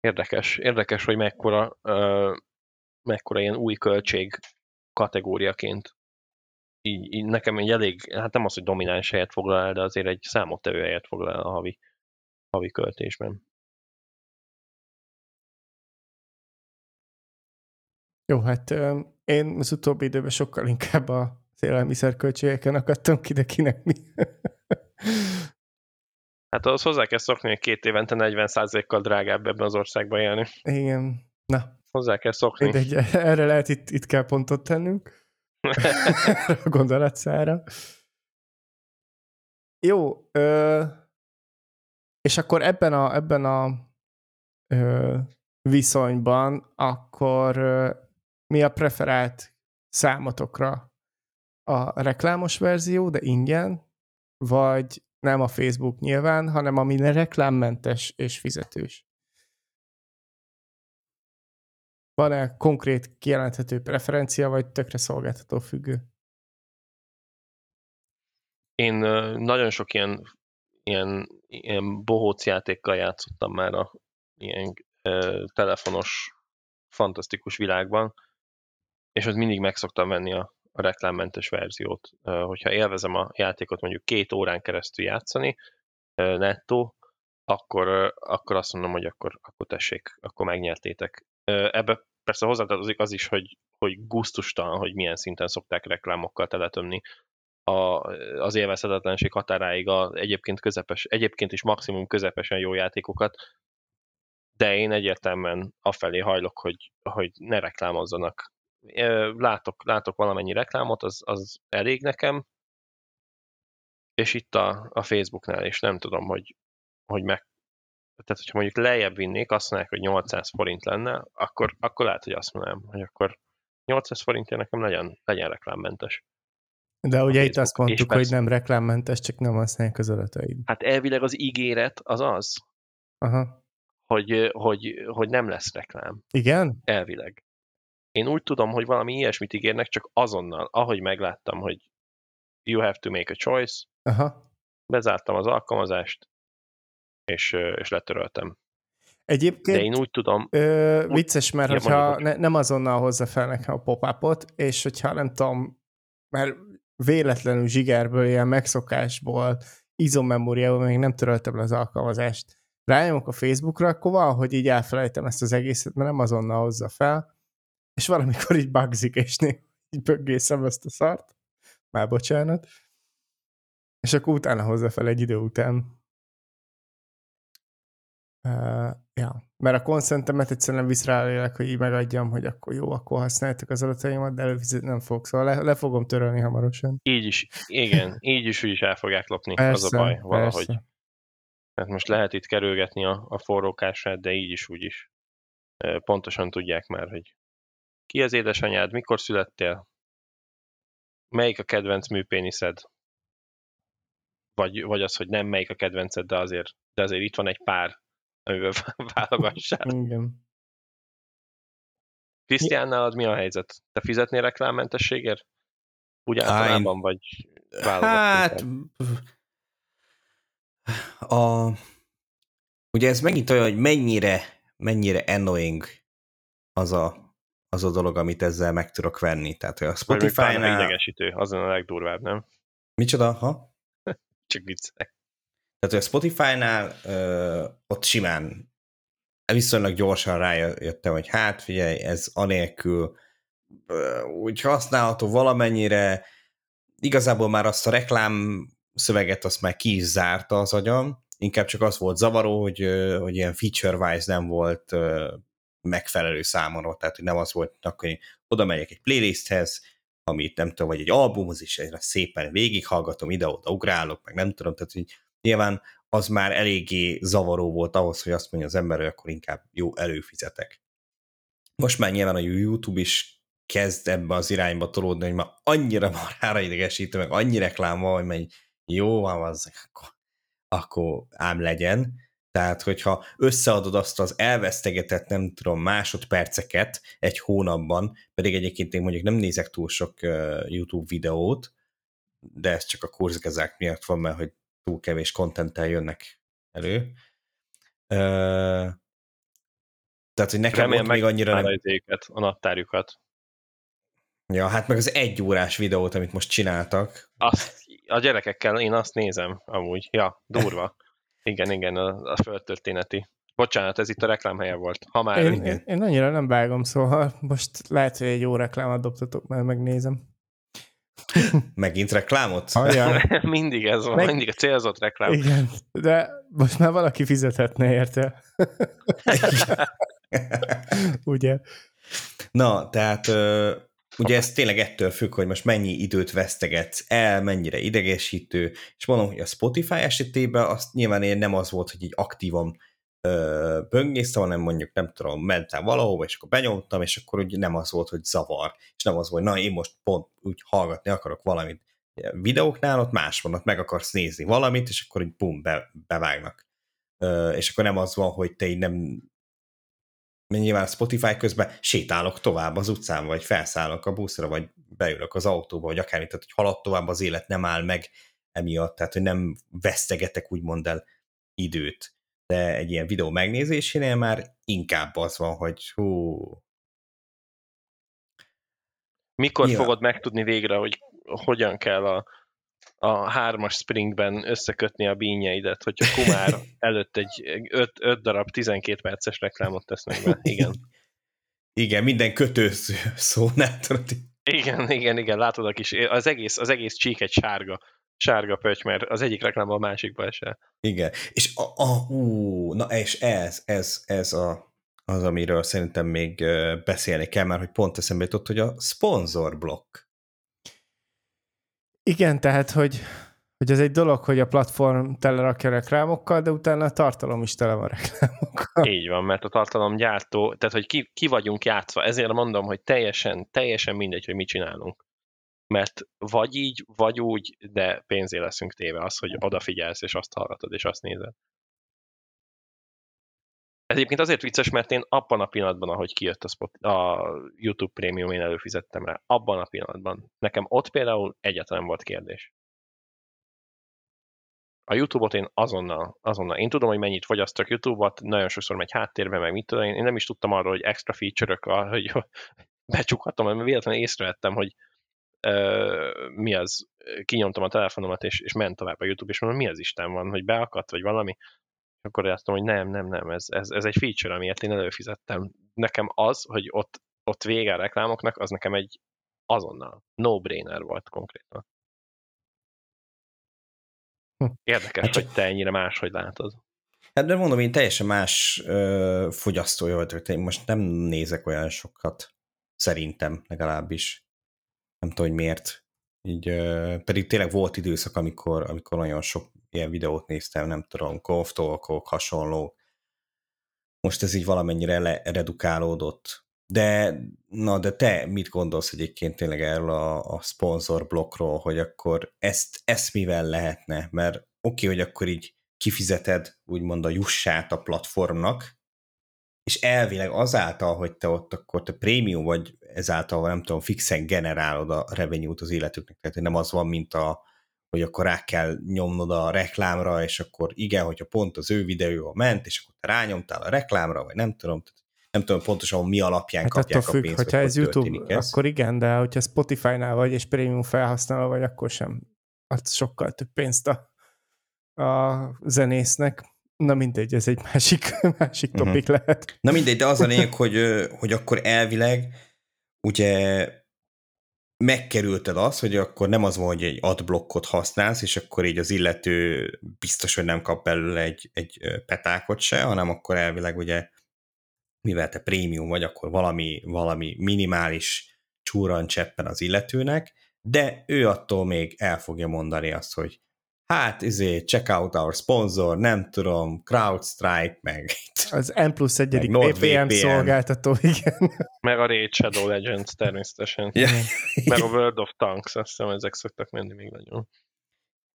Érdekes, érdekes, hogy mekkora, ö, mekkora ilyen új költség kategóriaként így, így nekem egy elég, hát nem az, hogy domináns helyet foglal el, de azért egy számottevő helyet foglal el a havi, havi költésben. Jó, hát én az utóbbi időben sokkal inkább a élelmiszerköltségeken akadtam ki, de kinek mi. Hát ahhoz hozzá kell szokni, hogy két évente 40%-kal drágább ebben az országban élni. Igen. Na, Hozzá kell szokni. mindegy, [LAUGHS] erre lehet itt, itt kell pontot tennünk. [LAUGHS] [LAUGHS] A gondolatszára. Jó, ö, és akkor ebben a, ebben a ö, viszonyban akkor ö, mi a preferált számotokra? A reklámos verzió, de ingyen, vagy nem a Facebook nyilván, hanem ami reklámmentes és fizetős? Van-e konkrét kijelenthető preferencia, vagy tökre szolgáltató függő? Én nagyon sok ilyen, ilyen, ilyen bohóc játékkal játszottam már a ilyen ö, telefonos fantasztikus világban, és ott mindig meg szoktam venni a, a reklámmentes verziót. Hogyha élvezem a játékot mondjuk két órán keresztül játszani, nettó, akkor, akkor azt mondom, hogy akkor, akkor tessék, akkor megnyertétek. Ebbe persze hozzátartozik az is, hogy, hogy gusztustalan, hogy milyen szinten szokták reklámokkal teletömni a, az élvezhetetlenség határáig a egyébként, közepes, egyébként is maximum közepesen jó játékokat, de én egyértelműen afelé hajlok, hogy, hogy ne reklámozzanak. Látok, látok valamennyi reklámot, az, az elég nekem, és itt a, a Facebooknál is nem tudom, hogy, hogy meg, tehát hogyha mondjuk lejjebb vinnék, azt mondják, hogy 800 forint lenne, akkor, akkor lehet, hogy azt mondanám, hogy akkor 800 forintért nekem legyen, legyen reklámmentes. De ugye itt azt mondtuk, hogy nem reklámmentes, csak nem használják az adataid. Hát elvileg az ígéret az az, Aha. Hogy, hogy, hogy nem lesz reklám. Igen? Elvileg. Én úgy tudom, hogy valami ilyesmit ígérnek, csak azonnal, ahogy megláttam, hogy you have to make a choice, Aha. bezártam az alkalmazást, és, és letöröltem. Egyébként De én úgy tudom... Ö, vicces, mert ja, hogyha ne, nem azonnal hozza fel nekem a pop és hogyha nem tudom, mert véletlenül zsigerből, ilyen megszokásból, izommemóriából még nem töröltem le az alkalmazást. Rájomok a Facebookra, akkor valahogy így elfelejtem ezt az egészet, mert nem azonnal hozza fel, és valamikor így bugzik, és így böggészem ezt a szart. Már bocsánat. És akkor utána hozza fel egy idő után. Uh, ja, mert a konszentemet egyszerűen visz rá lélek, hogy így megadjam, hogy akkor jó, akkor használjátok az adataimat, de előfizet nem fogok, szóval le, le fogom törölni hamarosan. Így is, igen, így is, úgy is el fogják lopni, persze, az a baj valahogy. Persze. Tehát most lehet itt kerülgetni a, a forrókását, de így is, úgy is. Pontosan tudják már, hogy ki az édesanyád, mikor születtél, melyik a kedvenc műpéniszed, vagy, vagy az, hogy nem melyik a kedvenced, de azért, de azért itt van egy pár, amivel [LAUGHS] válogassál. Igen. Krisztián, nálad mi a helyzet? Te fizetnél reklámmentességért? Úgy általában, Hány... vagy Hát... A... Ugye ez megint olyan, hogy mennyire, mennyire annoying az a, az a dolog, amit ezzel meg tudok venni. Tehát, hogy a Spotify-nál... idegesítő, azon a legdurvább, nem? Micsoda, ha? [LAUGHS] Csak viccek. Tehát a Spotify-nál ö, ott simán viszonylag gyorsan rájöttem, hogy hát figyelj, ez anélkül ö, úgy használható valamennyire, igazából már azt a reklám szöveget azt már ki is zárta az agyam, inkább csak az volt zavaró, hogy, hogy ilyen feature-wise nem volt megfelelő számomra, tehát hogy nem az volt, akkor én oda megyek egy playlisthez, amit nem tudom, vagy egy albumhoz is szépen végighallgatom, ide-oda ugrálok, meg nem tudom, tehát hogy nyilván az már eléggé zavaró volt ahhoz, hogy azt mondja az ember, hogy akkor inkább jó előfizetek. Most már nyilván a YouTube is kezd ebbe az irányba tolódni, hogy már annyira marára idegesítő, meg annyi reklám van, hogy jó van, az, akkor, akkor ám legyen. Tehát, hogyha összeadod azt az elvesztegetett, nem tudom, másodperceket egy hónapban, pedig egyébként én mondjuk nem nézek túl sok YouTube videót, de ez csak a kurzgazák miatt van, mert hogy túl kevés kontenttel jönnek elő. Tehát, hogy nekem Remélem ott még annyira nem... A naptárjukat. Ja, hát meg az egy órás videót, amit most csináltak. Azt, a gyerekekkel én azt nézem, amúgy. Ja, durva. Igen, igen, a, a földtörténeti. Bocsánat, ez itt a reklámhelye volt. Ha már... Én, én, én annyira nem vágom, szóval most lehet, hogy egy jó reklámot dobtatok, mert megnézem. [LAUGHS] Megint reklámot? Ajaj. [LAUGHS] mindig ez van, Meg... mindig a célzott reklám. Igen, de most már valaki fizethetne érte. [LAUGHS] Ugye? Na, tehát ugye ez tényleg ettől függ, hogy most mennyi időt vesztegetsz el, mennyire idegesítő, és mondom, hogy a Spotify esetében azt nyilván én nem az volt, hogy így aktívan böngésztem, hanem mondjuk nem tudom, mentem valahova, és akkor benyomtam, és akkor úgy nem az volt, hogy zavar, és nem az volt, hogy na én most pont úgy hallgatni akarok valamit videóknál, ott más van, ott meg akarsz nézni valamit, és akkor így bum, be, bevágnak. És akkor nem az van, hogy te így nem nyilván Spotify közben sétálok tovább az utcán, vagy felszállok a buszra, vagy beülök az autóba, vagy akármi, tehát hogy halad tovább az élet, nem áll meg emiatt, tehát hogy nem vesztegetek úgymond el időt. De egy ilyen videó megnézésénél már inkább az van, hogy hú... Mikor Nyilván. fogod megtudni végre, hogy hogyan kell a, a hármas springben összekötni a bínyeidet, hogyha Kumár [LAUGHS] előtt egy 5 darab 12 perces reklámot tesznek be. Igen. [LAUGHS] Igen, minden kötőszó szónál tudod. Igen, igen, igen, látod a kis, az egész, az egész csík egy sárga, sárga pöcs, mert az egyik reklámban a másikba esel. Igen, és a, a, ú, na és ez, ez, ez a, az, amiről szerintem még beszélni kell, mert hogy pont eszembe jutott, hogy a szponzorblokk. Igen, tehát, hogy, hogy ez egy dolog, hogy a platform telerakja reklámokkal, de utána a tartalom is tele van reklámokkal. Így van, mert a tartalom gyártó, tehát hogy ki, ki vagyunk játszva, ezért mondom, hogy teljesen, teljesen mindegy, hogy mit csinálunk. Mert vagy így, vagy úgy, de pénzé leszünk téve az, hogy odafigyelsz, és azt hallgatod, és azt nézed. Ez egyébként azért vicces, mert én abban a pillanatban, ahogy kijött a, Spot, a YouTube Premium, én előfizettem rá. Abban a pillanatban. Nekem ott például egyáltalán volt kérdés. A YouTube-ot én azonnal, azonnal. Én tudom, hogy mennyit fogyasztok YouTube-ot, nagyon sokszor megy háttérbe, meg mit tudom, én nem is tudtam arról, hogy extra feature-ök, hogy [LAUGHS] becsukhatom, mert véletlenül észrevettem, hogy uh, mi az, kinyomtam a telefonomat, és, és ment tovább a YouTube, és mondom, mi az Isten van, hogy beakadt, vagy valami akkor azt hogy nem, nem, nem, ez, ez, ez egy feature, amiért én előfizettem. Nekem az, hogy ott, ott vége a reklámoknak, az nekem egy azonnal no-brainer volt konkrétan. Hm. Érdekes, hát, hogy te ennyire máshogy látod. Hát de mondom, én teljesen más ö, fogyasztója vagyok, én most nem nézek olyan sokat, szerintem legalábbis. Nem tudom, hogy miért. Így, ö, pedig tényleg volt időszak, amikor, amikor nagyon sok ilyen videót néztem, nem tudom, golf hasonló. Most ez így valamennyire le, redukálódott. De, na, de te mit gondolsz egyébként tényleg erről a, a szponzor blokkról, hogy akkor ezt, ezt mivel lehetne? Mert oké, okay, hogy akkor így kifizeted úgymond a jussát a platformnak, és elvileg azáltal, hogy te ott akkor te prémium vagy, ezáltal nem tudom, fixen generálod a revenue-t az életüknek, tehát nem az van, mint a, hogy akkor rá kell nyomnod a reklámra, és akkor igen, hogyha pont az ő videója ment, és akkor te rányomtál a reklámra, vagy nem tudom, nem tudom pontosan mi alapján hát kapják függ, a pénzt, hogyha ez YouTube, ez. akkor igen, de hogyha Spotify-nál vagy, és prémium felhasználó vagy, akkor sem adsz sokkal több pénzt a, a zenésznek. Na mindegy, ez egy másik, [LAUGHS] másik uh-huh. topik lehet. Na mindegy, de az a lényeg, hogy, hogy akkor elvileg ugye megkerülted azt, hogy akkor nem az van, hogy egy adblokkot használsz, és akkor így az illető biztos, hogy nem kap belőle egy, egy petákot se, hanem akkor elvileg ugye, mivel te prémium vagy, akkor valami, valami minimális csúran cseppen az illetőnek, de ő attól még el fogja mondani azt, hogy hát, izé, check out our sponsor, nem tudom, CrowdStrike, meg... [LAUGHS] Az N plusz egyedik VPN szolgáltató, igen. Meg a Raid Shadow Legends természetesen. Yeah. [LAUGHS] Meg a World of Tanks, azt hiszem, ezek szoktak menni még nagyon.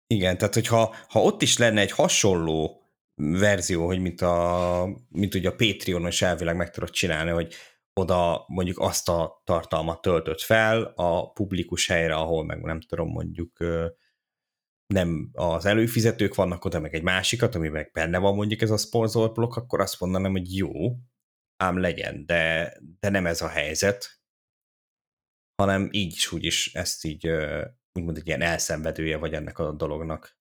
Igen, tehát hogyha ha ott is lenne egy hasonló verzió, hogy mint, a, mint ugye a Patreon is elvileg meg tudod csinálni, hogy oda mondjuk azt a tartalmat töltött fel a publikus helyre, ahol meg nem tudom, mondjuk nem az előfizetők vannak oda, meg egy másikat, ami meg benne van mondjuk ez a sponsor blokk, akkor azt mondanám, hogy jó, ám legyen, de, de nem ez a helyzet, hanem így is, úgy is ezt így úgymond egy ilyen elszenvedője vagy ennek a dolognak.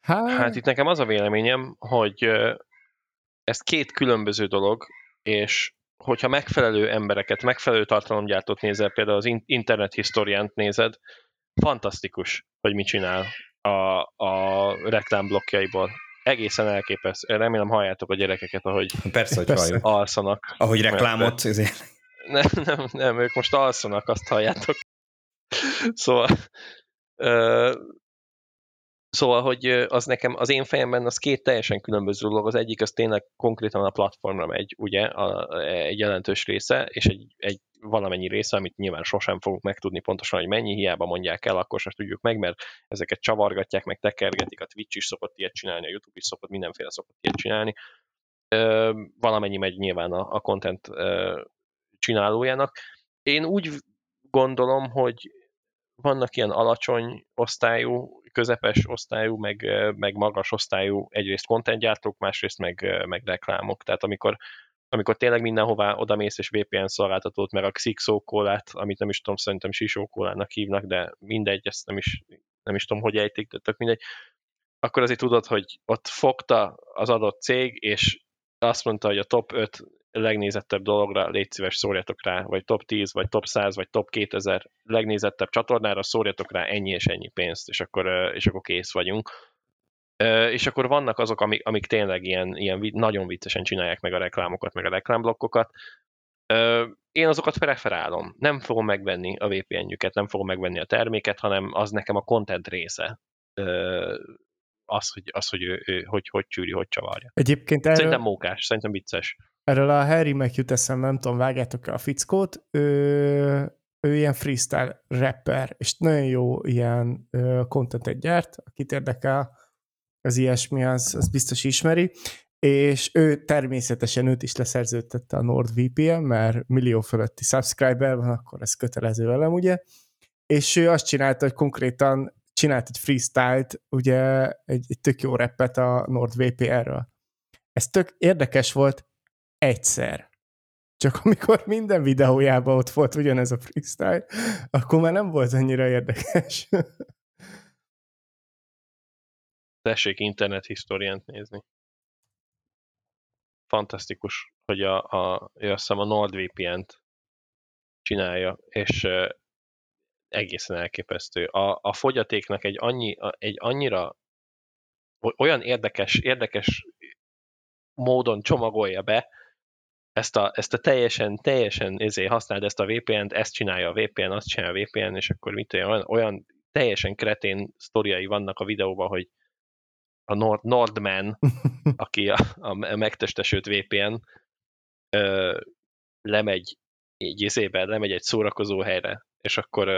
Hát, hát itt nekem az a véleményem, hogy ez két különböző dolog, és hogyha megfelelő embereket, megfelelő tartalomgyártót nézel, például az internet historiánt nézed, fantasztikus, hogy mit csinál a, a reklámblokkjaiból. Egészen elképesztő. Remélem halljátok a gyerekeket, ahogy Persze, hogy halljuk. alszanak. Ahogy reklámot, ezért. Nem, nem, nem, ők most alszanak, azt halljátok. Szóval Szóval, hogy az nekem, az én fejemben az két teljesen különböző dolog. Az egyik az tényleg konkrétan a platformra megy, ugye, a, egy jelentős része, és egy, egy valamennyi része, amit nyilván sosem fogunk megtudni pontosan, hogy mennyi, hiába mondják el, akkor sem tudjuk meg, mert ezeket csavargatják, meg tekergetik, a Twitch is szokott ilyet csinálni, a YouTube is szokott, mindenféle szokott ilyet csinálni. Ö, valamennyi megy nyilván a, a content ö, csinálójának. Én úgy gondolom, hogy vannak ilyen alacsony osztályú, közepes osztályú, meg, meg magas osztályú egyrészt contentgyártók, másrészt meg, meg reklámok. Tehát amikor amikor tényleg mindenhová odamész és VPN szolgáltatót, meg a Xixókólát, amit nem is tudom, szerintem Sisókólának hívnak, de mindegy, ezt nem is, nem is tudom, hogy ejtik, de tök mindegy, akkor azért tudod, hogy ott fogta az adott cég, és azt mondta, hogy a top 5 legnézettebb dologra légy szíves szórjatok rá, vagy top 10, vagy top 100, vagy top 2000 legnézettebb csatornára szórjatok rá ennyi és ennyi pénzt, és akkor, és akkor kész vagyunk. És akkor vannak azok, amik, amik tényleg ilyen, ilyen nagyon viccesen csinálják meg a reklámokat, meg a reklámblokkokat. Én azokat preferálom. Nem fogom megvenni a VPN-jüket, nem fogom megvenni a terméket, hanem az nekem a content része az, hogy, az, hogy ő, ő hogy, hogy csűri, hogy csavarja. Egyébként erről... Szerintem mókás, szerintem vicces. Erről a Harry meg jut eszem, nem tudom, vágjátok-e a fickót, ő, ő ilyen freestyle rapper, és nagyon jó ilyen contentet gyárt, akit érdekel az ilyesmi, az, az biztos ismeri, és ő természetesen őt is leszerződtette a NordVPN, mert millió fölötti subscriber van, akkor ez kötelező velem, ugye, és ő azt csinálta, hogy konkrétan csinált egy freestyle-t, ugye egy, egy tök jó repet a NordVPN-ről. Ez tök érdekes volt egyszer. Csak amikor minden videójában ott volt ugyanez a freestyle, akkor már nem volt annyira érdekes. Tessék internet historiánt nézni. Fantasztikus, hogy a, a, azt hiszem a NordVPN-t csinálja, és egészen elképesztő. A, a fogyatéknak egy, annyi, egy annyira olyan érdekes, érdekes módon csomagolja be, ezt a, ezt a teljesen, teljesen ezért használd ezt a VPN-t, ezt csinálja a VPN, azt csinálja a VPN, és akkor mit olyan, olyan teljesen kretén sztoriai vannak a videóban, hogy a Nord, Nordman, [LAUGHS] aki a, a megtestesült VPN, ö, lemegy egy izében, lemegy egy szórakozó helyre, és akkor,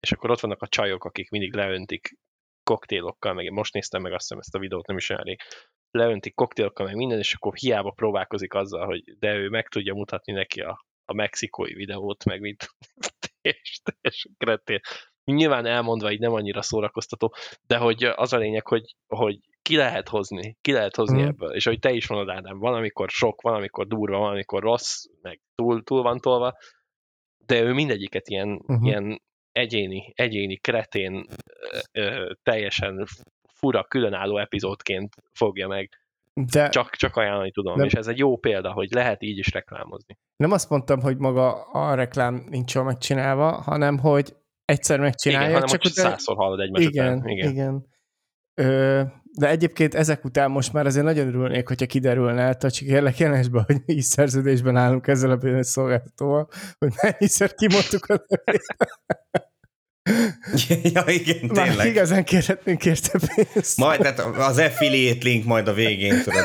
és akkor ott vannak a csajok, akik mindig leöntik koktélokkal, meg én most néztem meg azt hiszem ezt a videót, nem is olyan leöntik koktélokkal, meg minden, és akkor hiába próbálkozik azzal, hogy de ő meg tudja mutatni neki a, a mexikói videót, meg mit [LAUGHS] és, és kretén. Nyilván elmondva így nem annyira szórakoztató, de hogy az a lényeg, hogy, hogy ki lehet hozni, ki lehet hozni mm. ebből. És hogy te is mondod, Ádám, van, amikor sok, van, amikor durva, van, amikor rossz, meg túl, túl van tolva, de ő mindegyiket ilyen, uh-huh. ilyen egyéni, egyéni, kretén, ö, teljesen fura, különálló epizódként fogja meg. De csak, csak ajánlani tudom, nem, és ez egy jó példa, hogy lehet így is reklámozni. Nem azt mondtam, hogy maga a reklám nincs jól megcsinálva, hanem hogy egyszer megcsinálja, igen, csak utána... százszor hallod egymás igen, után. Igen, igen. Ö, de egyébként ezek után most már azért nagyon örülnék, hogyha kiderülne, tehát csak kérlek jelensbe, hogy [LAUGHS] mi is szerződésben állunk ezzel a bizonyos szolgáltatóval, hogy mennyiszer kimondtuk a [LAUGHS] ja, igen, Már tényleg. igazán kérhetnénk érte pénzt. Majd, tehát az affiliate link majd a végén, tudod.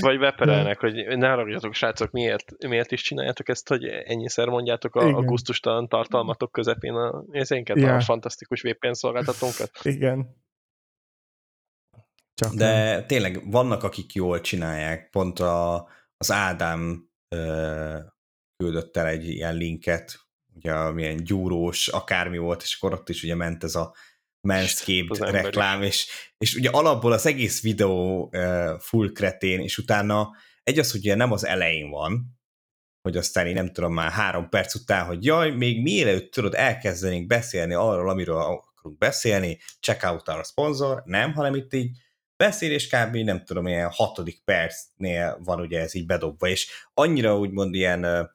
Vagy beperelnek, [LAUGHS] hogy ne haragudjatok, srácok, miért, miért is csináljátok ezt, hogy ennyiszer mondjátok a, a gusztustalan tartalmatok közepén a, ja. a fantasztikus VPN szolgáltatónkat. Igen. Csak De nem. tényleg vannak, akik jól csinálják. Pont a, az Ádám ö, küldött el egy ilyen linket, ugye milyen gyúrós, akármi volt, és akkor ott is ugye ment ez a Manscaped reklám, és, és ugye alapból az egész videó uh, full kretén, és utána egy az, hogy ugye nem az elején van, hogy aztán én nem tudom már három perc után, hogy jaj, még mielőtt tudod elkezdenénk beszélni arról, amiről akarunk beszélni, check out our sponsor, nem, hanem itt így beszél, és kb. nem tudom, ilyen hatodik percnél van ugye ez így bedobva, és annyira úgymond ilyen,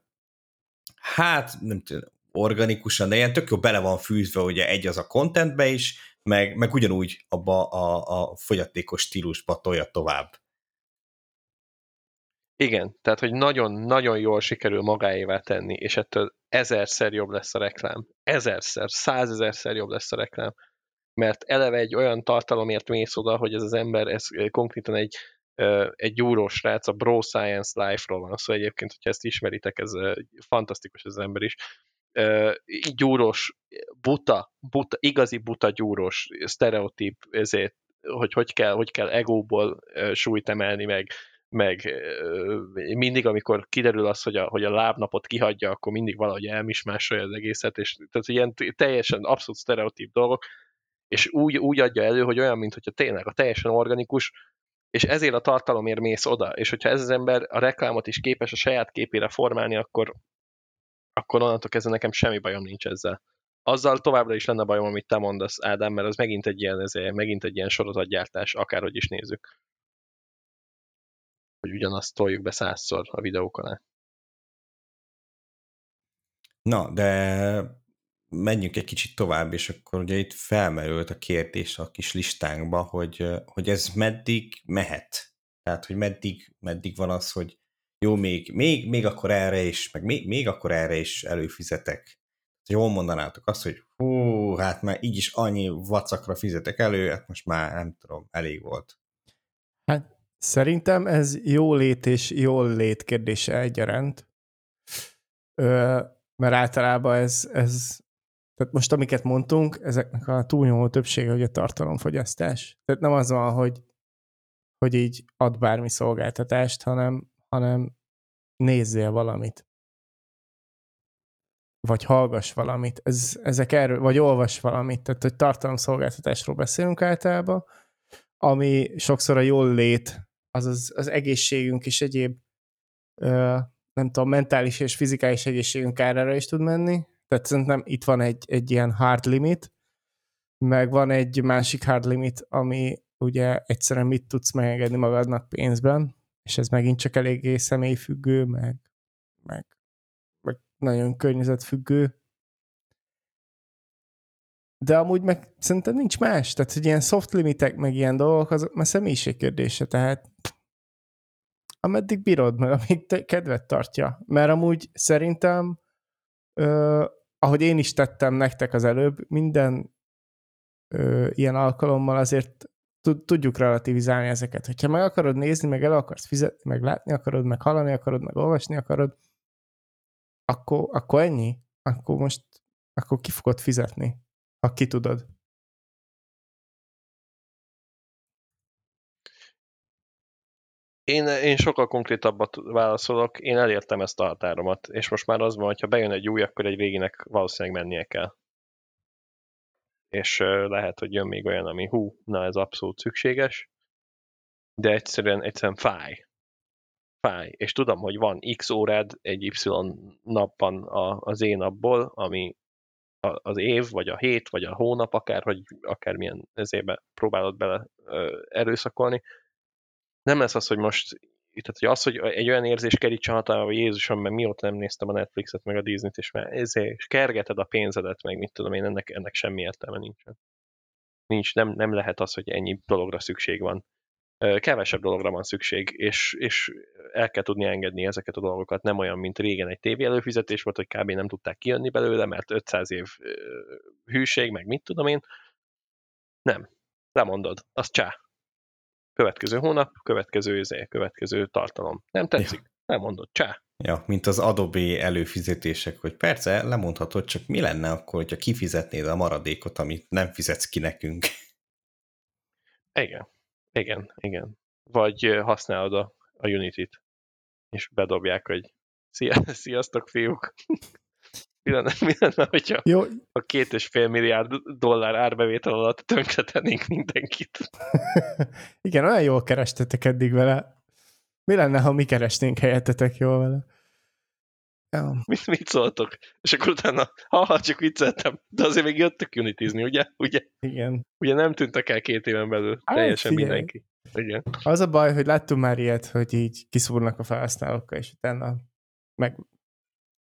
hát nem tudom, organikusan, de ilyen tök jó bele van fűzve, ugye egy az a contentbe is, meg, meg ugyanúgy abba a, a fogyatékos stílusba tolja tovább. Igen, tehát hogy nagyon-nagyon jól sikerül magáévá tenni, és ettől ezerszer jobb lesz a reklám. Ezerszer, százezerszer jobb lesz a reklám mert eleve egy olyan tartalomért mész oda, hogy ez az ember, ez konkrétan egy, egy gyúrós srác, a Bro Science Life-ról van szó szóval egyébként, hogyha ezt ismeritek, ez fantasztikus ez az ember is. Gyúrós, buta, buta, igazi buta gyúrós, sztereotíp, ezért, hogy hogy kell, hogy kell egóból súlyt emelni, meg, meg mindig, amikor kiderül az, hogy a, hogy a lábnapot kihagyja, akkor mindig valahogy elmismásolja az egészet, és tehát ilyen teljesen abszolút sztereotíp dolgok, és úgy, úgy adja elő, hogy olyan, mint hogyha tényleg a teljesen organikus, és ezért a tartalomért mész oda, és hogyha ez az ember a reklámot is képes a saját képére formálni, akkor, akkor onnantól kezdve nekem semmi bajom nincs ezzel. Azzal továbbra is lenne bajom, amit te mondasz, Ádám, mert az megint egy ilyen, ezért, megint egy ilyen sorozatgyártás, akárhogy is nézzük. Hogy ugyanazt toljuk be százszor a videók alá. Na, de menjünk egy kicsit tovább, és akkor ugye itt felmerült a kérdés a kis listánkba, hogy, hogy ez meddig mehet. Tehát, hogy meddig, meddig van az, hogy jó, még, még, még akkor erre is, meg még, még akkor erre is előfizetek. Jól mondanátok azt, hogy hú, hát már így is annyi vacakra fizetek elő, hát most már nem tudom, elég volt. Hát szerintem ez jó lét és jól lét kérdése egyaránt. Ö, mert általában ez, ez tehát most amiket mondtunk, ezeknek a túlnyomó többsége ugye tartalomfogyasztás. Tehát nem az van, hogy, hogy így ad bármi szolgáltatást, hanem, hanem nézzél valamit. Vagy hallgass valamit. Ez, ezek erről, vagy olvas valamit. Tehát, hogy tartalomszolgáltatásról beszélünk általában, ami sokszor a jól lét, az az, az egészségünk és egyéb ö, nem tudom, mentális és fizikális egészségünk árára is tud menni, tehát szerintem itt van egy, egy ilyen hard limit, meg van egy másik hard limit, ami ugye egyszerűen mit tudsz megengedni magadnak pénzben, és ez megint csak eléggé személyfüggő, meg, meg, meg nagyon környezetfüggő. De amúgy meg szerintem nincs más. Tehát, hogy ilyen soft limitek, meg ilyen dolgok, az már személyiség kérdése. Tehát ameddig bírod meg, amíg te kedvet tartja. Mert amúgy szerintem ö, ahogy én is tettem nektek az előbb, minden ö, ilyen alkalommal azért tudjuk relativizálni ezeket. Hogyha meg akarod nézni, meg el akarsz fizetni, meg látni akarod, meg hallani akarod, meg olvasni akarod, akkor, akkor ennyi. Akkor most akkor ki fogod fizetni, ha ki tudod. Én, én sokkal konkrétabbat válaszolok, én elértem ezt a határomat, és most már az van, hogy ha bejön egy új, akkor egy végének valószínűleg mennie kell. És lehet, hogy jön még olyan, ami hú, na ez abszolút szükséges, de egyszerűen, egyszerűen fáj. Fáj. És tudom, hogy van x órád egy y napban a, az én napból, ami az év, vagy a hét, vagy a hónap, akár, hogy akármilyen ezébe próbálod bele ö, erőszakolni, nem lesz az, hogy most tehát hogy az, hogy egy olyan érzés kerítsen hatalmába, hogy Jézusom, mert mióta nem néztem a Netflixet, meg a Disney-t, és már ezért, és kergeted a pénzedet, meg mit tudom én, ennek, ennek semmi értelme nincsen. Nincs, nem, nem lehet az, hogy ennyi dologra szükség van. Kevesebb dologra van szükség, és, és el kell tudni engedni ezeket a dolgokat. Nem olyan, mint régen egy tévé előfizetés volt, hogy kb. nem tudták kijönni belőle, mert 500 év hűség, meg mit tudom én. Nem. Lemondod. Az csá Következő hónap, következő izé, következő tartalom. Nem tetszik? Ja. Nem mondod, csá. Ja, mint az Adobe előfizetések, hogy persze lemondhatod, csak mi lenne akkor, hogyha kifizetnéd a maradékot, amit nem fizetsz ki nekünk? Igen, igen, igen. Vagy használod a, a Unity-t, és bedobják, hogy Szia, [LAUGHS] sziasztok fiúk, mi lenne, mi lenne hogyha Jó. a két és fél milliárd dollár árbevétel alatt tönkretennénk mindenkit? [LAUGHS] Igen, olyan jól kerestetek eddig vele. Mi lenne, ha mi keresnénk helyettetek jól vele? Ja. Mit, mit szóltok? És akkor utána, ha, csak vicceltem, de azért még jöttök unitizni, ugye? ugye? Igen. Ugye nem tűntek el két éven belül hát, teljesen figyelj. mindenki. Igen. Az a baj, hogy láttunk már ilyet, hogy így kiszúrnak a felhasználókkal, és utána meg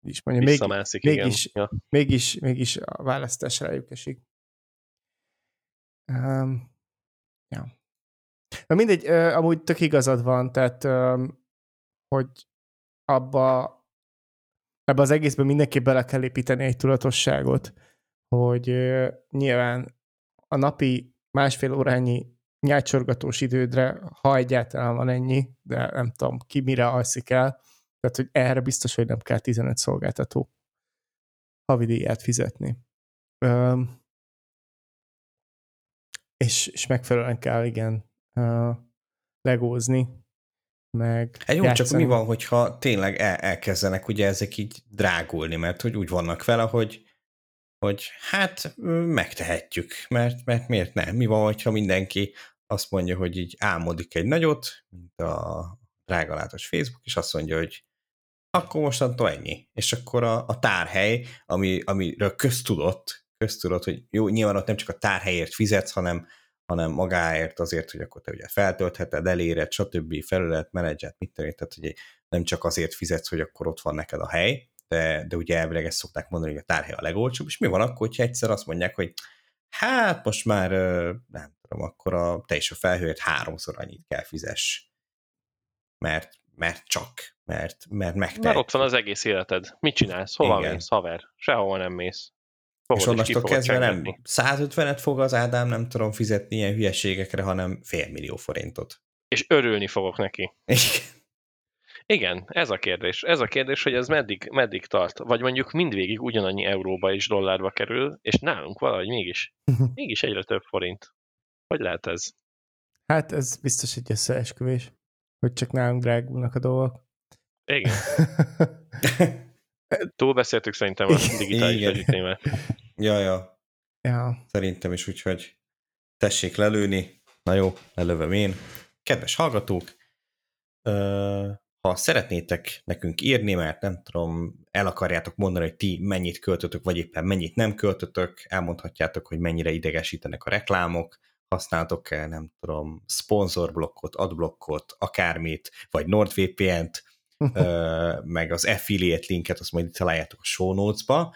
is mondja, még, mégis, ja. mégis, mégis a választás rájuk esik. Um, ja. Na mindegy, uh, amúgy tök igazad van, tehát um, hogy abba ebbe az egészben mindenképp bele kell építeni egy tudatosságot, hogy uh, nyilván a napi másfél órányi nyácsorgatós idődre, ha egyáltalán van ennyi, de nem tudom, ki mire alszik el, tehát, hogy erre biztos, hogy nem kell 15 szolgáltató havidíját fizetni. Üm, és, és megfelelően kell, igen, uh, legózni, meg hát jó, játszani. csak mi van, hogyha tényleg el, elkezdenek ugye ezek így drágulni, mert hogy úgy vannak vele, hogy hogy hát megtehetjük, mert, mert miért nem? Mi van, hogyha mindenki azt mondja, hogy így álmodik egy nagyot, mint a drágalátos Facebook, és azt mondja, hogy akkor mostantól ennyi. És akkor a, a tárhely, ami, amiről köztudott, köztudott, hogy jó, nyilván ott nem csak a tárhelyért fizetsz, hanem, hanem magáért azért, hogy akkor te ugye feltöltheted, eléred, stb. felület, menedzset, mit tenni, tehát ugye nem csak azért fizetsz, hogy akkor ott van neked a hely, de, de ugye elvileg ezt szokták mondani, hogy a tárhely a legolcsóbb, és mi van akkor, hogyha egyszer azt mondják, hogy hát most már nem tudom, akkor a, te a felhőért háromszor annyit kell fizess. Mert, mert csak, mert, mert megtehet. Mert ott van az egész életed. Mit csinálsz? Hova Igen. mész, haver? Sehova nem mész. és Fogod, ki onnastól kezdve nem csengetni. 150-et fog az Ádám, nem tudom fizetni ilyen hülyeségekre, hanem félmillió forintot. És örülni fogok neki. Igen. Igen, ez a kérdés. Ez a kérdés, hogy ez meddig, meddig tart. Vagy mondjuk mindvégig ugyanannyi euróba és dollárba kerül, és nálunk valahogy mégis, [LAUGHS] mégis egyre több forint. Hogy lehet ez? Hát ez biztos egy összeesküvés, hogy csak nálunk drágulnak a dolgok. Igen. [LAUGHS] Túlbeszéltük szerintem a digitális Igen. együttnémet. ja, ja, ja. szerintem is, úgyhogy tessék lelőni. Na jó, lelövöm én. Kedves hallgatók, ha szeretnétek nekünk írni, mert nem tudom, el akarjátok mondani, hogy ti mennyit költötök, vagy éppen mennyit nem költötök, elmondhatjátok, hogy mennyire idegesítenek a reklámok, használtok-e, nem tudom, szponzorblokkot, adblokkot, akármit, vagy NordVPN-t, ö, [LAUGHS] meg az affiliate linket, azt majd itt találjátok a show notes-ba,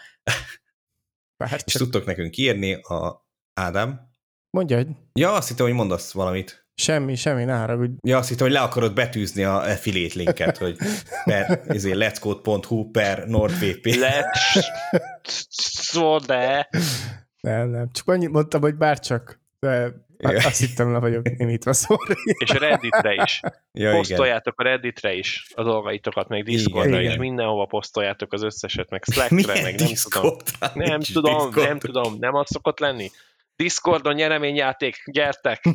és tudtok nekünk írni a Ádám. mondja, hogy Ja, azt hittem, hogy mondasz valamit. semmi, semmi, ne haragudj. Ja, azt hittem, hogy le akarod betűzni a affiliate linket, hogy per ezért let'scode.hu per NordVPN. Let's... [LAUGHS] Szó, de... Nem, nem. Csak annyit mondtam, hogy bárcsak. De Igen. azt hittem, le vagyok némítva, sorry. És a Redditre is. Ja, igen. Posztoljátok a Redditre is a dolgaitokat, meg Discordra Igen. is, mindenhova posztoljátok az összeset, meg [LAUGHS] Slackre, Milyen meg nem tudom. Nem tudom, Discord. nem tudom, nem az szokott lenni. Discordon nyereményjáték, gyertek! [LAUGHS]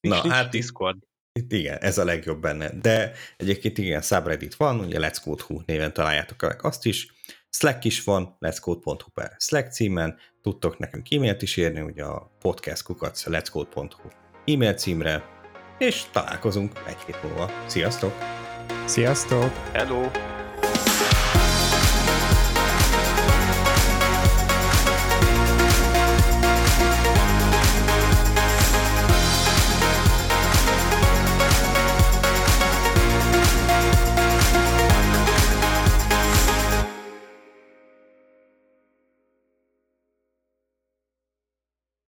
Na, Nincs hát Discord. Itt igen, ez a legjobb benne. De egyébként igen, subreddit van, ugye Let's Code.hu néven találjátok meg azt is. Slack is van, let'scode.hu per Slack címen, tudtok nekünk e-mailt is írni, ugye a podcast kukac let'scode.hu e-mail címre, és találkozunk egy hét múlva. Sziasztok! Sziasztok! Hello!